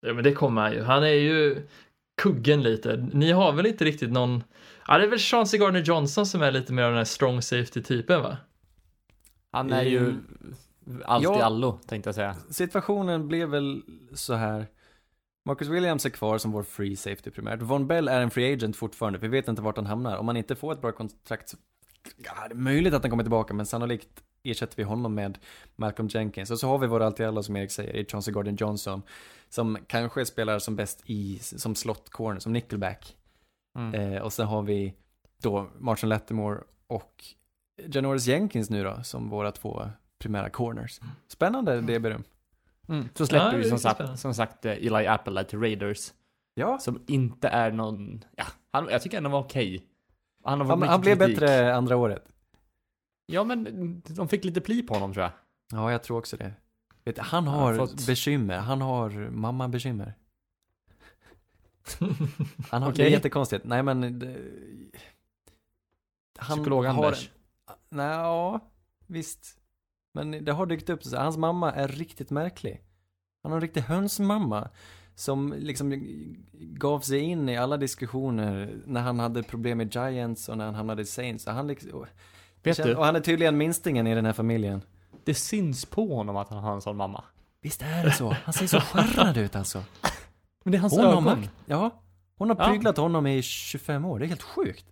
Ja, men det kommer han ju. Han är ju kuggen lite. Ni har väl inte riktigt någon... Ja, det är väl Chauncey Gardner Johnson som är lite mer av den här strong safety-typen, va? Han är ju allt Ja. i allo, tänkte jag säga. Situationen blev väl så här. Marcus Williams är kvar som vår free safety primärt. Von Bell är en free agent fortfarande. Vi vet inte vart han hamnar. Om han inte får ett bra kontrakt så... Ja, det är möjligt att han kommer tillbaka, men sannolikt ersätter vi honom med Malcolm Jenkins. Och så har vi våra allt i alla som Erik säger, i Chauncey Gordon Johnson. Som kanske spelar som bäst i, som slot corner, som nickelback. Mm. Eh, och sen har vi då Martin Lattimore och Janoris Jenkins nu då, som våra två primära corners. Spännande det beröm. Mm. Så släpper Ja, vi som sagt, som sagt eh, Eli Apple till Raiders. Ja, Som inte är någon, ja, han, jag tycker ändå var okej. Han, fått han, mycket han blev kritik. bättre andra året. Ja men de fick lite pli på honom tror jag. Ja, jag tror också det. Vet, han Han har har fått- bekymmer, han har mamma-bekymmer. Han har, det är jättekonstigt. Nej men... Det, han Psykolog har- Anders. Nej, ja, visst. Men det har dykt upp så hans mamma är riktigt märklig. Han har en riktig hönsmamma. Som liksom gav sig in i alla diskussioner när han hade problem med Giants och när han hamnade i Saints. Så han liksom, och, Vet du, och han är tydligen minstingen i den här familjen. det syns på honom att han har en sån mamma. Visst är det så? Han ser så skärrad ut alltså. Men det är hans Hon har ögon. makt. Ja. Hon har Ja. pryglat honom i 25 år. Det är helt sjukt.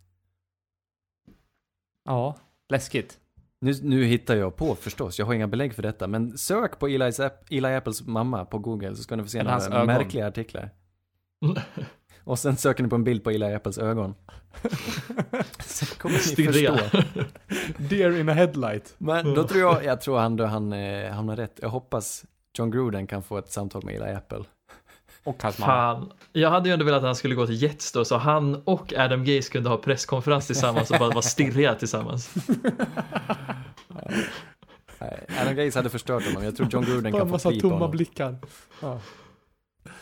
Ja, läskigt. Nu, nu hittar jag på förstås, jag har inga belägg för detta, men sök på Eli's App, Eli Apples mamma på Google så ska ni få se några ögon. märkliga artiklar. Och sen söker ni på en bild på Eli Apples ögon. sen kommer ni Stirriga. förstå. Deer in a headlight. Men då tror jag, jag tror han, då han eh, hamnar rätt. Jag hoppas John Gruden kan få ett samtal med Eli Apple. Och hans mamma. Fan. Jag hade ju ändå velat att han skulle gå till Jets då, så han och Adam Gase kunde ha presskonferens tillsammans och bara vara stirriga tillsammans. Nej, Adam Gaze hade förstört honom. Jag tror John Gruden kan få massa tomma honom. blickar. Ja.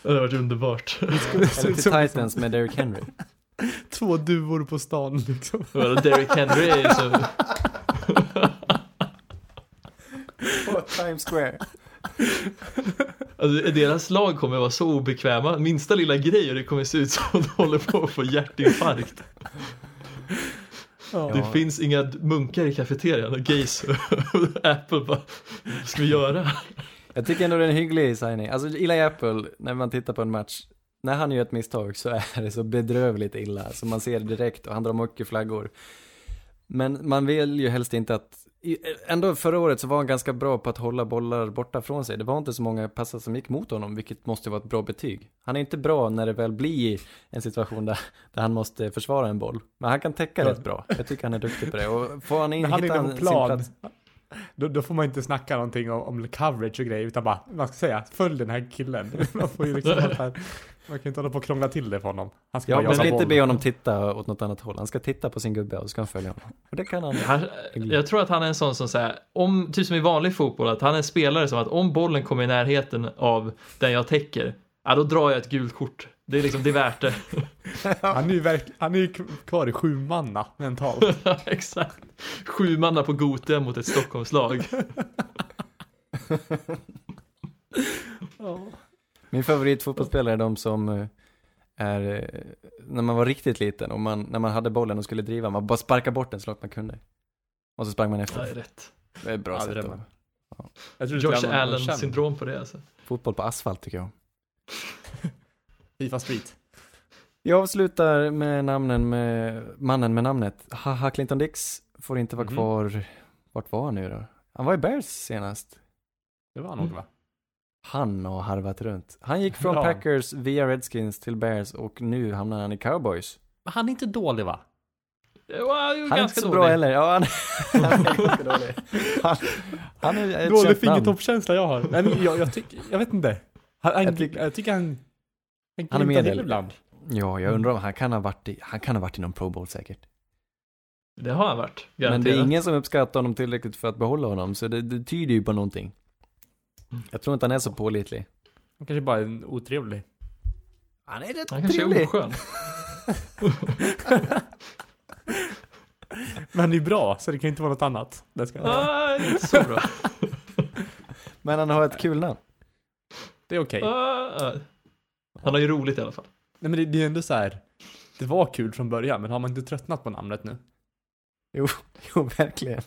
Det hade varit underbart. Eller till Titans med Derrick Henry. Två duvor på stan liksom. Och Derrick Henry är ju så... På Times Square. Alltså, deras lag kommer vara så obekväma. Minsta lilla grej och det kommer se ut som att de håller på att få hjärtinfarkt. Det finns inga munkar i kafeterian och gays Apple bara, vad ska vi göra? Jag tycker ändå det är en hygglig signing. Alltså Eli Apple, när man tittar på en match, när han gör ett misstag så är det så bedrövligt illa. Så man ser det direkt och han drar mycket flaggor. Men man vill ju helst inte att, ändå förra året så var han ganska bra på att hålla bollar borta från sig. Det var inte så många passar som gick mot honom, vilket måste vara ett bra betyg. Han är inte bra när det väl blir en situation där, där han måste försvara en boll. Men han kan täcka Ja. rätt bra. Jag tycker han är duktig på det. Och får han in, han hittar han sin plan, plats. Då, då får man inte snacka någonting om, om coverage och grejer, utan bara, vad ska säga, följ den här killen. Man får ju liksom han, man kan inte hålla på och krångla till det för honom. Han ska Ja, bara man jaga inte boll. be honom titta åt något annat håll. Han ska titta på sin gubbe och så ska han följa honom. Och det kan han. Han, jag tror att han är en sån som säger, om, typ som i vanlig fotboll, att han är en spelare som att om bollen kommer i närheten av den jag täcker, ja då drar jag ett gult kort. Det är liksom, det är värt det. Han är ju verk, han är ju kvar i sju manna mentalt. Exakt. Sju manna på Gothia mot ett Stockholmslag. Min favoritfotbollsspelare är de som eh, är, eh, när man var riktigt liten och man, när man hade bollen och skulle driva, man bara sparkade bort den så långt man kunde. Och så sprang man Ja, efter. det är rätt. Det är ett bra Ja, sätt är att tror Josh Allen syndrom på det alltså. Fotboll på asfalt tycker jag. Fifa Street. Jag avslutar med namnen med, mannen med namnet. Haha Clinton Dix får inte vara Mhm. kvar. Vart var han nu då? Han var i Bears senast. Det var han nog va? Han har harvat runt. Han gick från Ja. Packers via Redskins till Bears och nu hamnar han i Cowboys. Men han är inte dålig va? Var ju Han är ganska inte så dålig. bra heller. Ja, han, han är ganska dålig. Han, han är ett Dålig fingertoppskänsla jag har. Nej, men jag, jag, tycker, jag vet inte. Han, Jag jag, tycker- tycker, han... Han, Han är medel. ibland. Ja, jag undrar om han kan ha varit i, han kan ha varit i någon Pro Bowl säkert. Det har han varit. Men det är Garanterat. ingen som uppskattar honom tillräckligt för att behålla honom, så det, det tyder ju på någonting. Jag tror inte han är så pålitlig. Han kanske bara är otrevlig. Han är rätt Han kanske är trevlig. oskön. Men han är ju bra, så det kan inte vara något annat. Det ska Ah, inte så bra. Men han har ett kul namn. Det är okej. Ah, ah. Han har ju roligt i alla fall. Nej men det, det är ändå så här. Det var kul från början, men har man inte tröttnat på namnet nu? Jo, jo verkligen.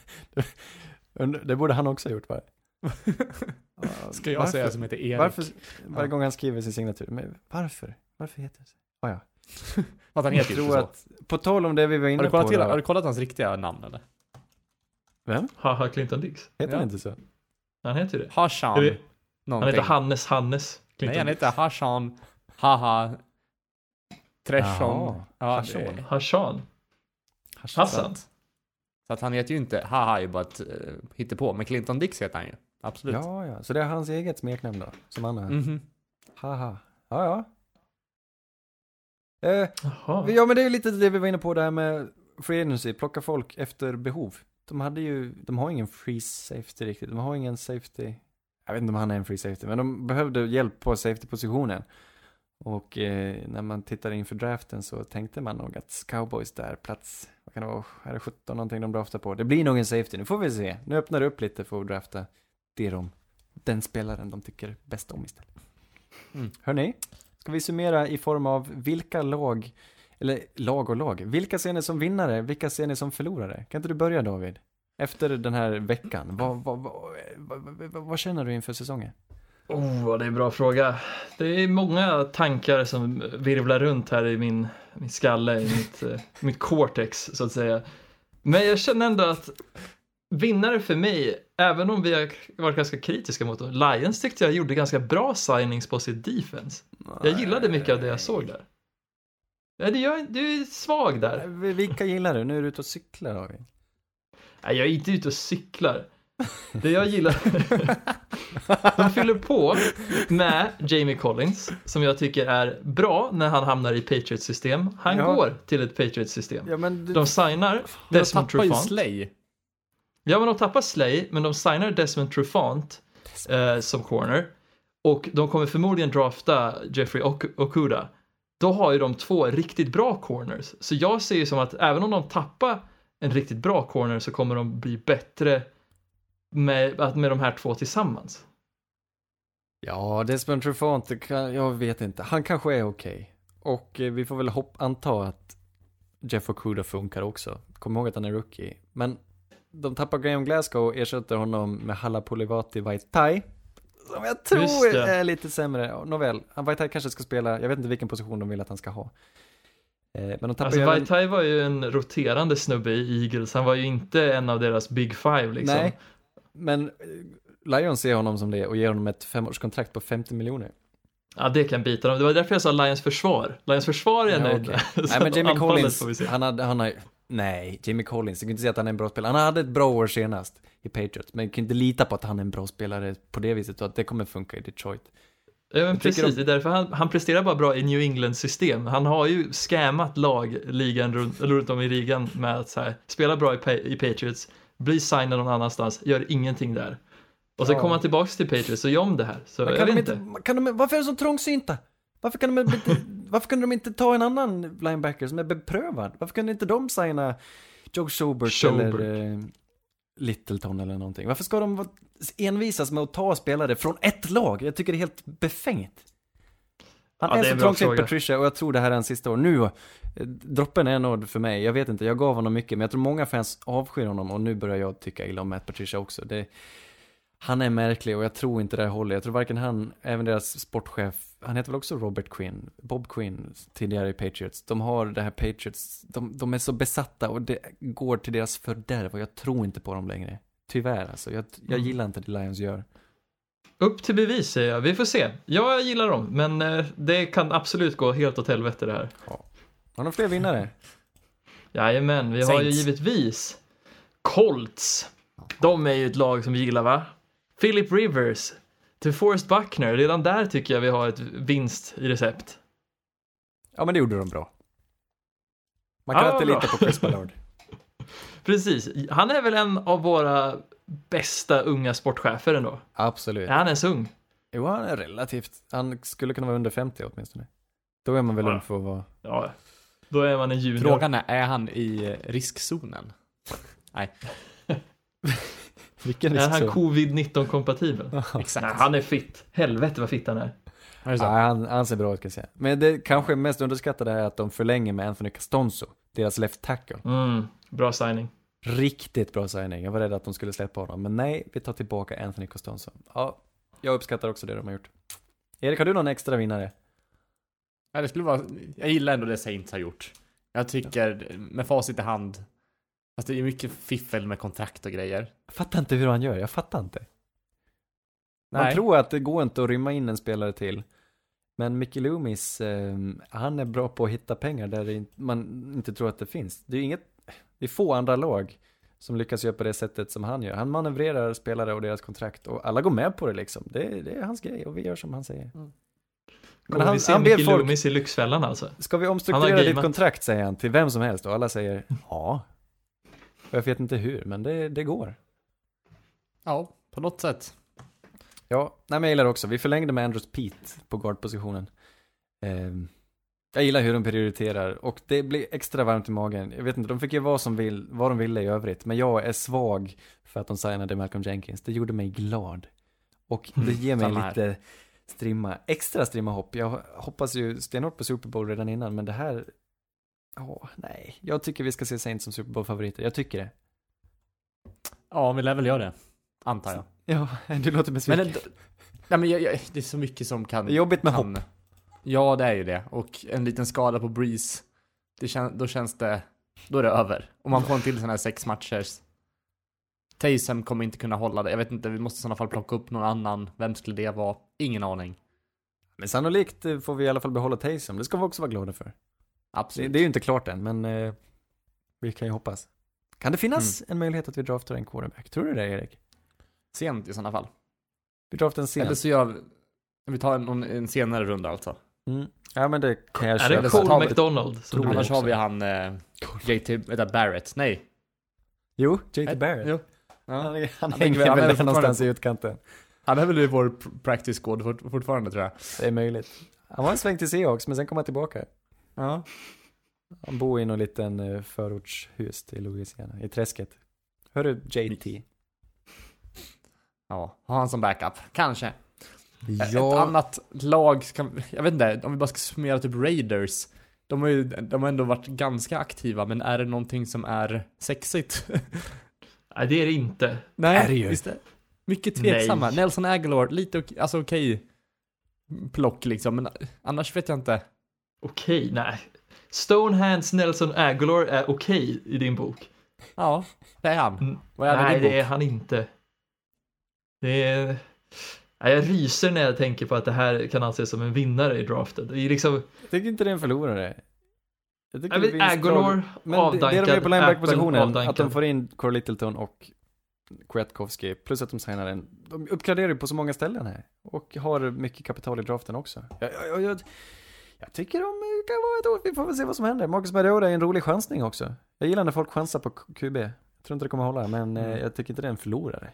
Det, borde han också ha gjort va? Ska jag Varför? säga som heter Erik? Varför, varje gång han skriver sin signatur, men varför? Varför heter det så? Ah, ja. Att han heter ju tror så. att, på tal om det vi var Har inne du, på kollat till, har du kollat hans riktiga namn eller? Vem? Haha Clinton Dix. Heter Ja. han inte så? Han heter ju det. Hashan. Han heter Hannes Hannes. Clinton Nej, han heter Hashan. Haha. Treshon. Ja, Hashan. Hashan. Så Hassan. att, så att han heter ju inte, haha är ju bara ett uh, hittepå, men Clinton Dix heter han ju. Absolut. Ja, ja, så det är hans eget smeknamn då, som han har. Mhm. Haha. Ja, ja. Eh, ja, men det är ju lite det vi var inne på det här med free agency, plocka folk efter behov. De hade ju, de har ingen free safety riktigt, de har ingen safety. Jag vet inte om han är en free safety, men de behövde hjälp på safety-positionen. Och eh, när man tittar inför draften så tänkte man nog att cowboys där, plats, vad kan det vara, är det 17 någonting de draftar på? Det blir nog en safety, nu får vi se. Nu öppnar det upp lite för att drafta det de, den spelaren de tycker bäst om istället. Mm. Hörni, ska vi summera i form av vilka lag, eller lag och lag, vilka ser ni som vinnare, vilka ser ni som förlorare? Kan inte du börja David? Efter den här veckan, vad, vad, vad, vad, vad, vad känner du inför säsongen? Oh, det är en bra fråga. Det är många tankar som virvlar runt här i min, min skalle, i mitt, eh, mitt cortex så att säga. Men jag känner ändå att vinnare för mig, även om vi har varit ganska kritiska mot dem, Lions tyckte jag gjorde ganska bra signings på sitt defense. Jag gillade mycket av det jag såg där. Nej, det gör, du är svag där. Vilka gillar du? Nu är du ute och cyklar David. Nej, jag är inte ute och cyklar. Det jag gillar... De fyller på med Jamie Collins, som jag tycker är bra när han hamnar i Patriots-system. Han Ja. går till ett Patriots-system. Ja du, De signar De Desmond tappar ju Trufant. Slay. Ja, men de tappar Slay, men de signar Desmond Trufant eh, som corner. Och de kommer förmodligen drafta Jeffrey ok- Okuda. Då har ju de två riktigt bra corners. Så jag ser ju som att även om de tappar en riktigt bra corner så kommer de bli bättre med, med de här två tillsammans. Ja, Desmond Trufant, jag vet inte. Han kanske är okej. Och eh, vi får väl hopp, anta att Jeff Okuda funkar också. Kom ihåg att han är rookie. Men de tappar Graham Glasgow och ersätter honom med Halapulivati Vaitai. Som jag tror är lite sämre. Nåväl, Vaitai kanske ska spela, jag vet inte vilken position de vill att han ska ha. Eh, Men de Alltså även... Vaitai var ju en roterande snubbe i Eagles, han var ju inte en av deras big five liksom. Nej, men eh, Lions ser honom som det och ger honom ett femårskontrakt på 50 miljoner. Ja, det kan bita dem. Det var därför jag sa Lions försvar. Lions försvar är jag Ja, nöjd med. Nej men anfallet Collins, han hade, han har, nej, Jamie Collins, jag kan inte säga att han är en bra spelare. Han hade ett bra år senast i Patriots, men jag kan inte lita på att han är en bra spelare på det viset och att det kommer funka i Detroit. Ja, men Jag precis, de- det är därför han, han presterar bara bra i New England system. Han har ju scammat lag ligan runt, runt om i ligan med att så här, spela bra i, i Patriots, bli signad någon annanstans, gör ingenting där. Och så Ja. kommer han tillbaks till Patriots och gör om det här. Så Men jag kan vet de inte. inte, kan de, varför är de så trångsynta? Varför kan, de inte, varför kan de inte ta en annan linebacker som är beprövad? Varför kan inte de signa Joe Schobert, Schobert. eller eh, Littleton eller någonting? Varför ska de envisas med att ta spelare från ett lag? Jag tycker det är helt befängt. Han Ja, är är så trångsynt. Patricia och jag tror det här är hans sista år. Nu, droppen är nådd för mig. Jag vet inte, jag gav honom mycket, men jag tror många fans avskyr honom och nu börjar jag tycka illa om Matt Patricia också. Det, han är märklig och jag tror inte det här håller. Jag tror varken han, även deras sportchef, han heter väl också Robert Quinn, Bob Quinn, tidigare i Patriots. De har det här Patriots, de, de är så besatta och det går till deras fördärv och jag tror inte på dem längre. Tyvärr alltså, jag, jag Mm. gillar inte det Lions gör. Upp till bevis säger jag, vi får se. Ja, jag gillar dem, men eh, det kan absolut gå helt åt helvete det här. Har de fler vinnare? Jajamän, vi har ju Saints. givetvis Colts. De är ju ett lag som vi gillar va? Philip Rivers till Forrest Buckner, redan där tycker jag vi har ett vinst i recept. Ja men det gjorde de bra. Man kan Ja, alltid lita på Chris Ballard. Precis, han är väl en av våra bästa unga sportchefer ändå. Absolut. Är han ens ung? Jo, han är relativt, han skulle kunna vara under 50 åtminstone. Då är man väl Ja. ung för att vara... Ja, då är man en junior. Frågan är, är han i riskzonen? Nej, Vilken är han riskzon. covid-19 kompatibel? exakt. Nej, han är fit. Helvete vad fit han är. Ja, han, han ser bra ut kan jag säga. Men det kanske mest underskattade är att de förlänger med Anthony Castonzo, deras left tackle. Mm, bra signing. Riktigt bra signing. Jag var rädd att de skulle släppa honom. Men nej, vi tar tillbaka Anthony Castonzo. Ja, jag uppskattar också det de har gjort. Erik, har du någon extra vinnare? Ja, det skulle vara, jag gillar ändå det Saints har gjort. Jag tycker, med facit i hand, fast det är mycket fiffel med kontrakt och grejer. Jag fattar inte hur han gör, jag fattar inte. Man Nej. tror att det går inte att rymma in en spelare till. Men Mickey Loomis, eh, han är bra på att hitta pengar där in- man inte tror att det finns. Det är inget, det är få andra lag som lyckas göra på det sättet som han gör. Han manövrerar spelare och deras kontrakt och alla går med på det liksom. Det, det är hans grej och vi gör som han säger. Mm. Kommer han- vi se han ber folk- Loomis i Lyxfällan alltså? Ska vi omstrukturera ditt kontrakt säger han till vem som helst och alla säger ja. Och jag vet inte hur, men det, det går. Ja, på något sätt. Ja, nej men jag gillar det också. Vi förlängde med Andrews Pete på guardpositionen. Ehm, jag gillar hur de prioriterar och det blir extra varmt i magen. Jag vet inte, de fick ju vad, som vill, vad de ville i övrigt, men jag är svag för att de signade Malcolm Jenkins. Det gjorde mig glad. Och det ger mig här. lite strimma, extra strimma hopp. Jag hoppas ju stenhårt på Super Bowl redan innan, men det här, åh nej. Jag tycker vi ska se Saints som Super Bowl-favoriter. Jag tycker det. Ja, vi lär väl göra det. Antar jag. Ja, du låter Men besviken. det, nej, men jag, jag, det är så mycket som kan... Det är jobbigt med kan, hopp. Ja, det är ju det. Och en liten skada på Breeze, det kän, då känns det... Då är det över. Om man får en till sån här sex matchers. Taysom kommer inte kunna hålla det. Jag vet inte, vi måste i sådana fall plocka upp någon annan. Vem skulle det vara? Ingen aning. Men sannolikt eh, får vi i alla fall behålla Taysom. Det ska vi också vara glada för. Det, Absolut. det är ju inte klart än, men eh, vi kan ju hoppas. Kan det finnas en möjlighet att vi draftar en quarterback? Tror du det, Erik? Sent i sådana fall. Vi draftar en sen. Eller så gör vi... Vi tar en, en senare runda alltså. Mm. Ja, men det kan jag Är det Cole McDonald? det? Annars har vi han... Eh, JT... Vänta, Barrett. Nej. Jo, JT Barrett. Jo. Han, Ja. han Han hänger väl- han väl någonstans i utkanten. Han är väl i vår pr- practice squad fort, fortfarande tror jag. Det är möjligt. Han var en sväng till Seahawks, men sen kom han tillbaka. Ja. Han bor i någon liten eh, förortshus till Louisiana, i träsket. Hörru, JT. Ja, ha han som backup. Kanske. Ett Ja, annat lag, kan, jag vet inte, om vi bara ska summera typ Raiders. De har ju de har ändå varit ganska aktiva, men är det någonting som är sexigt? Nej, det är det inte. Nej, Är det ju. visst är Mycket tveksamma. Nej. Nelson Aguilar, lite ok- alltså okej plock liksom, men annars vet jag inte. Okej, nej. Stonehands Nelson Aguilar är okej i din bok. Ja, det är han. Mm. Vad är det nej, din det är han inte. Det är... Nej, jag ryser när jag tänker på att det här kan anses som en vinnare i draften. Det är liksom... Jag tycker inte det är en förlorare. Jag tycker Jag det vet, drag- Men det, avdankad. det de gör på linebacker-positionen, Apple, att de får in Core Littleton och Kwiatkowski, plus att de signar en. De uppgraderar ju på så många ställen här. Och har mycket kapital i draften också. Jag, jag, jag, jag, jag tycker de kan vara ett år, vi får väl se vad som händer. Marcus Mariota är en rolig chansning också. Jag gillar när folk chansar på QB. Jag tror inte det kommer hålla, men Mm. eh, jag tycker inte det är en förlorare.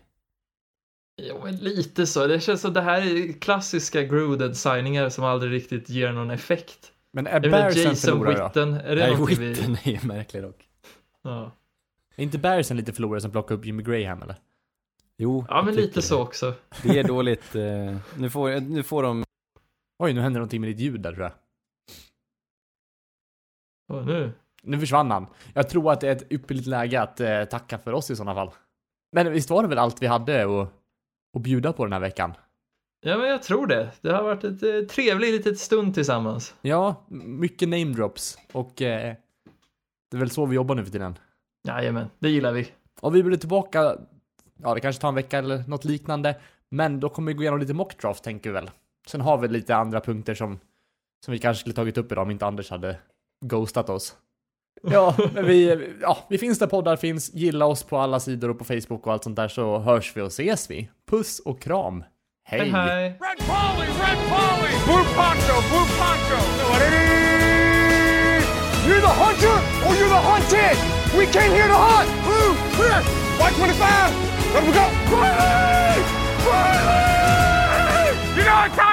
Jo, men lite så. Det känns som det här är klassiska Gruden-signingar som aldrig riktigt ger någon effekt. Men är Jag menar, Bears en Jason förlorare då? Witten, är det Nej, någonting vi... Witten är ju märklig dock. Ja. Är inte Bears en lite förlorare som plockar upp Jimmy Graham eller? Jo, ja, men lite det. så också. Det är dåligt. Eh, nu, får, nu får de Oj, nu händer någonting med ditt ljud där tror jag. Och nu. Nu försvann han. Jag tror att det är ett ypperligt läge att eh, tacka för oss i sådana fall. Men visst var det väl allt vi hade att, att bjuda på den här veckan? Ja, men jag tror det. Det har varit ett eh, trevligt litet stund tillsammans. Ja, mycket name drops och eh, det är väl så vi jobbar nu för tiden. Jajamän, det gillar vi. Och vi blir tillbaka, ja det kanske tar en vecka eller något liknande, men då kommer vi gå igenom lite mock draft tänker vi väl. Sen har vi lite andra punkter som, som vi kanske skulle tagit upp idag om inte Anders hade ghostat oss. Ja, men vi, ja, vi finns där poddar finns, gilla oss på alla sidor och på Facebook och allt sånt där så hörs vi och ses vi. Puss och kram. Hey, hi. Red Polly, Red Polly! Blue Poncho, Blue Poncho! What it is! You're the hunter or you're the hunted! We came here to hunt! Blue, red, Y25! Let we go! Riley! Riley! You know what time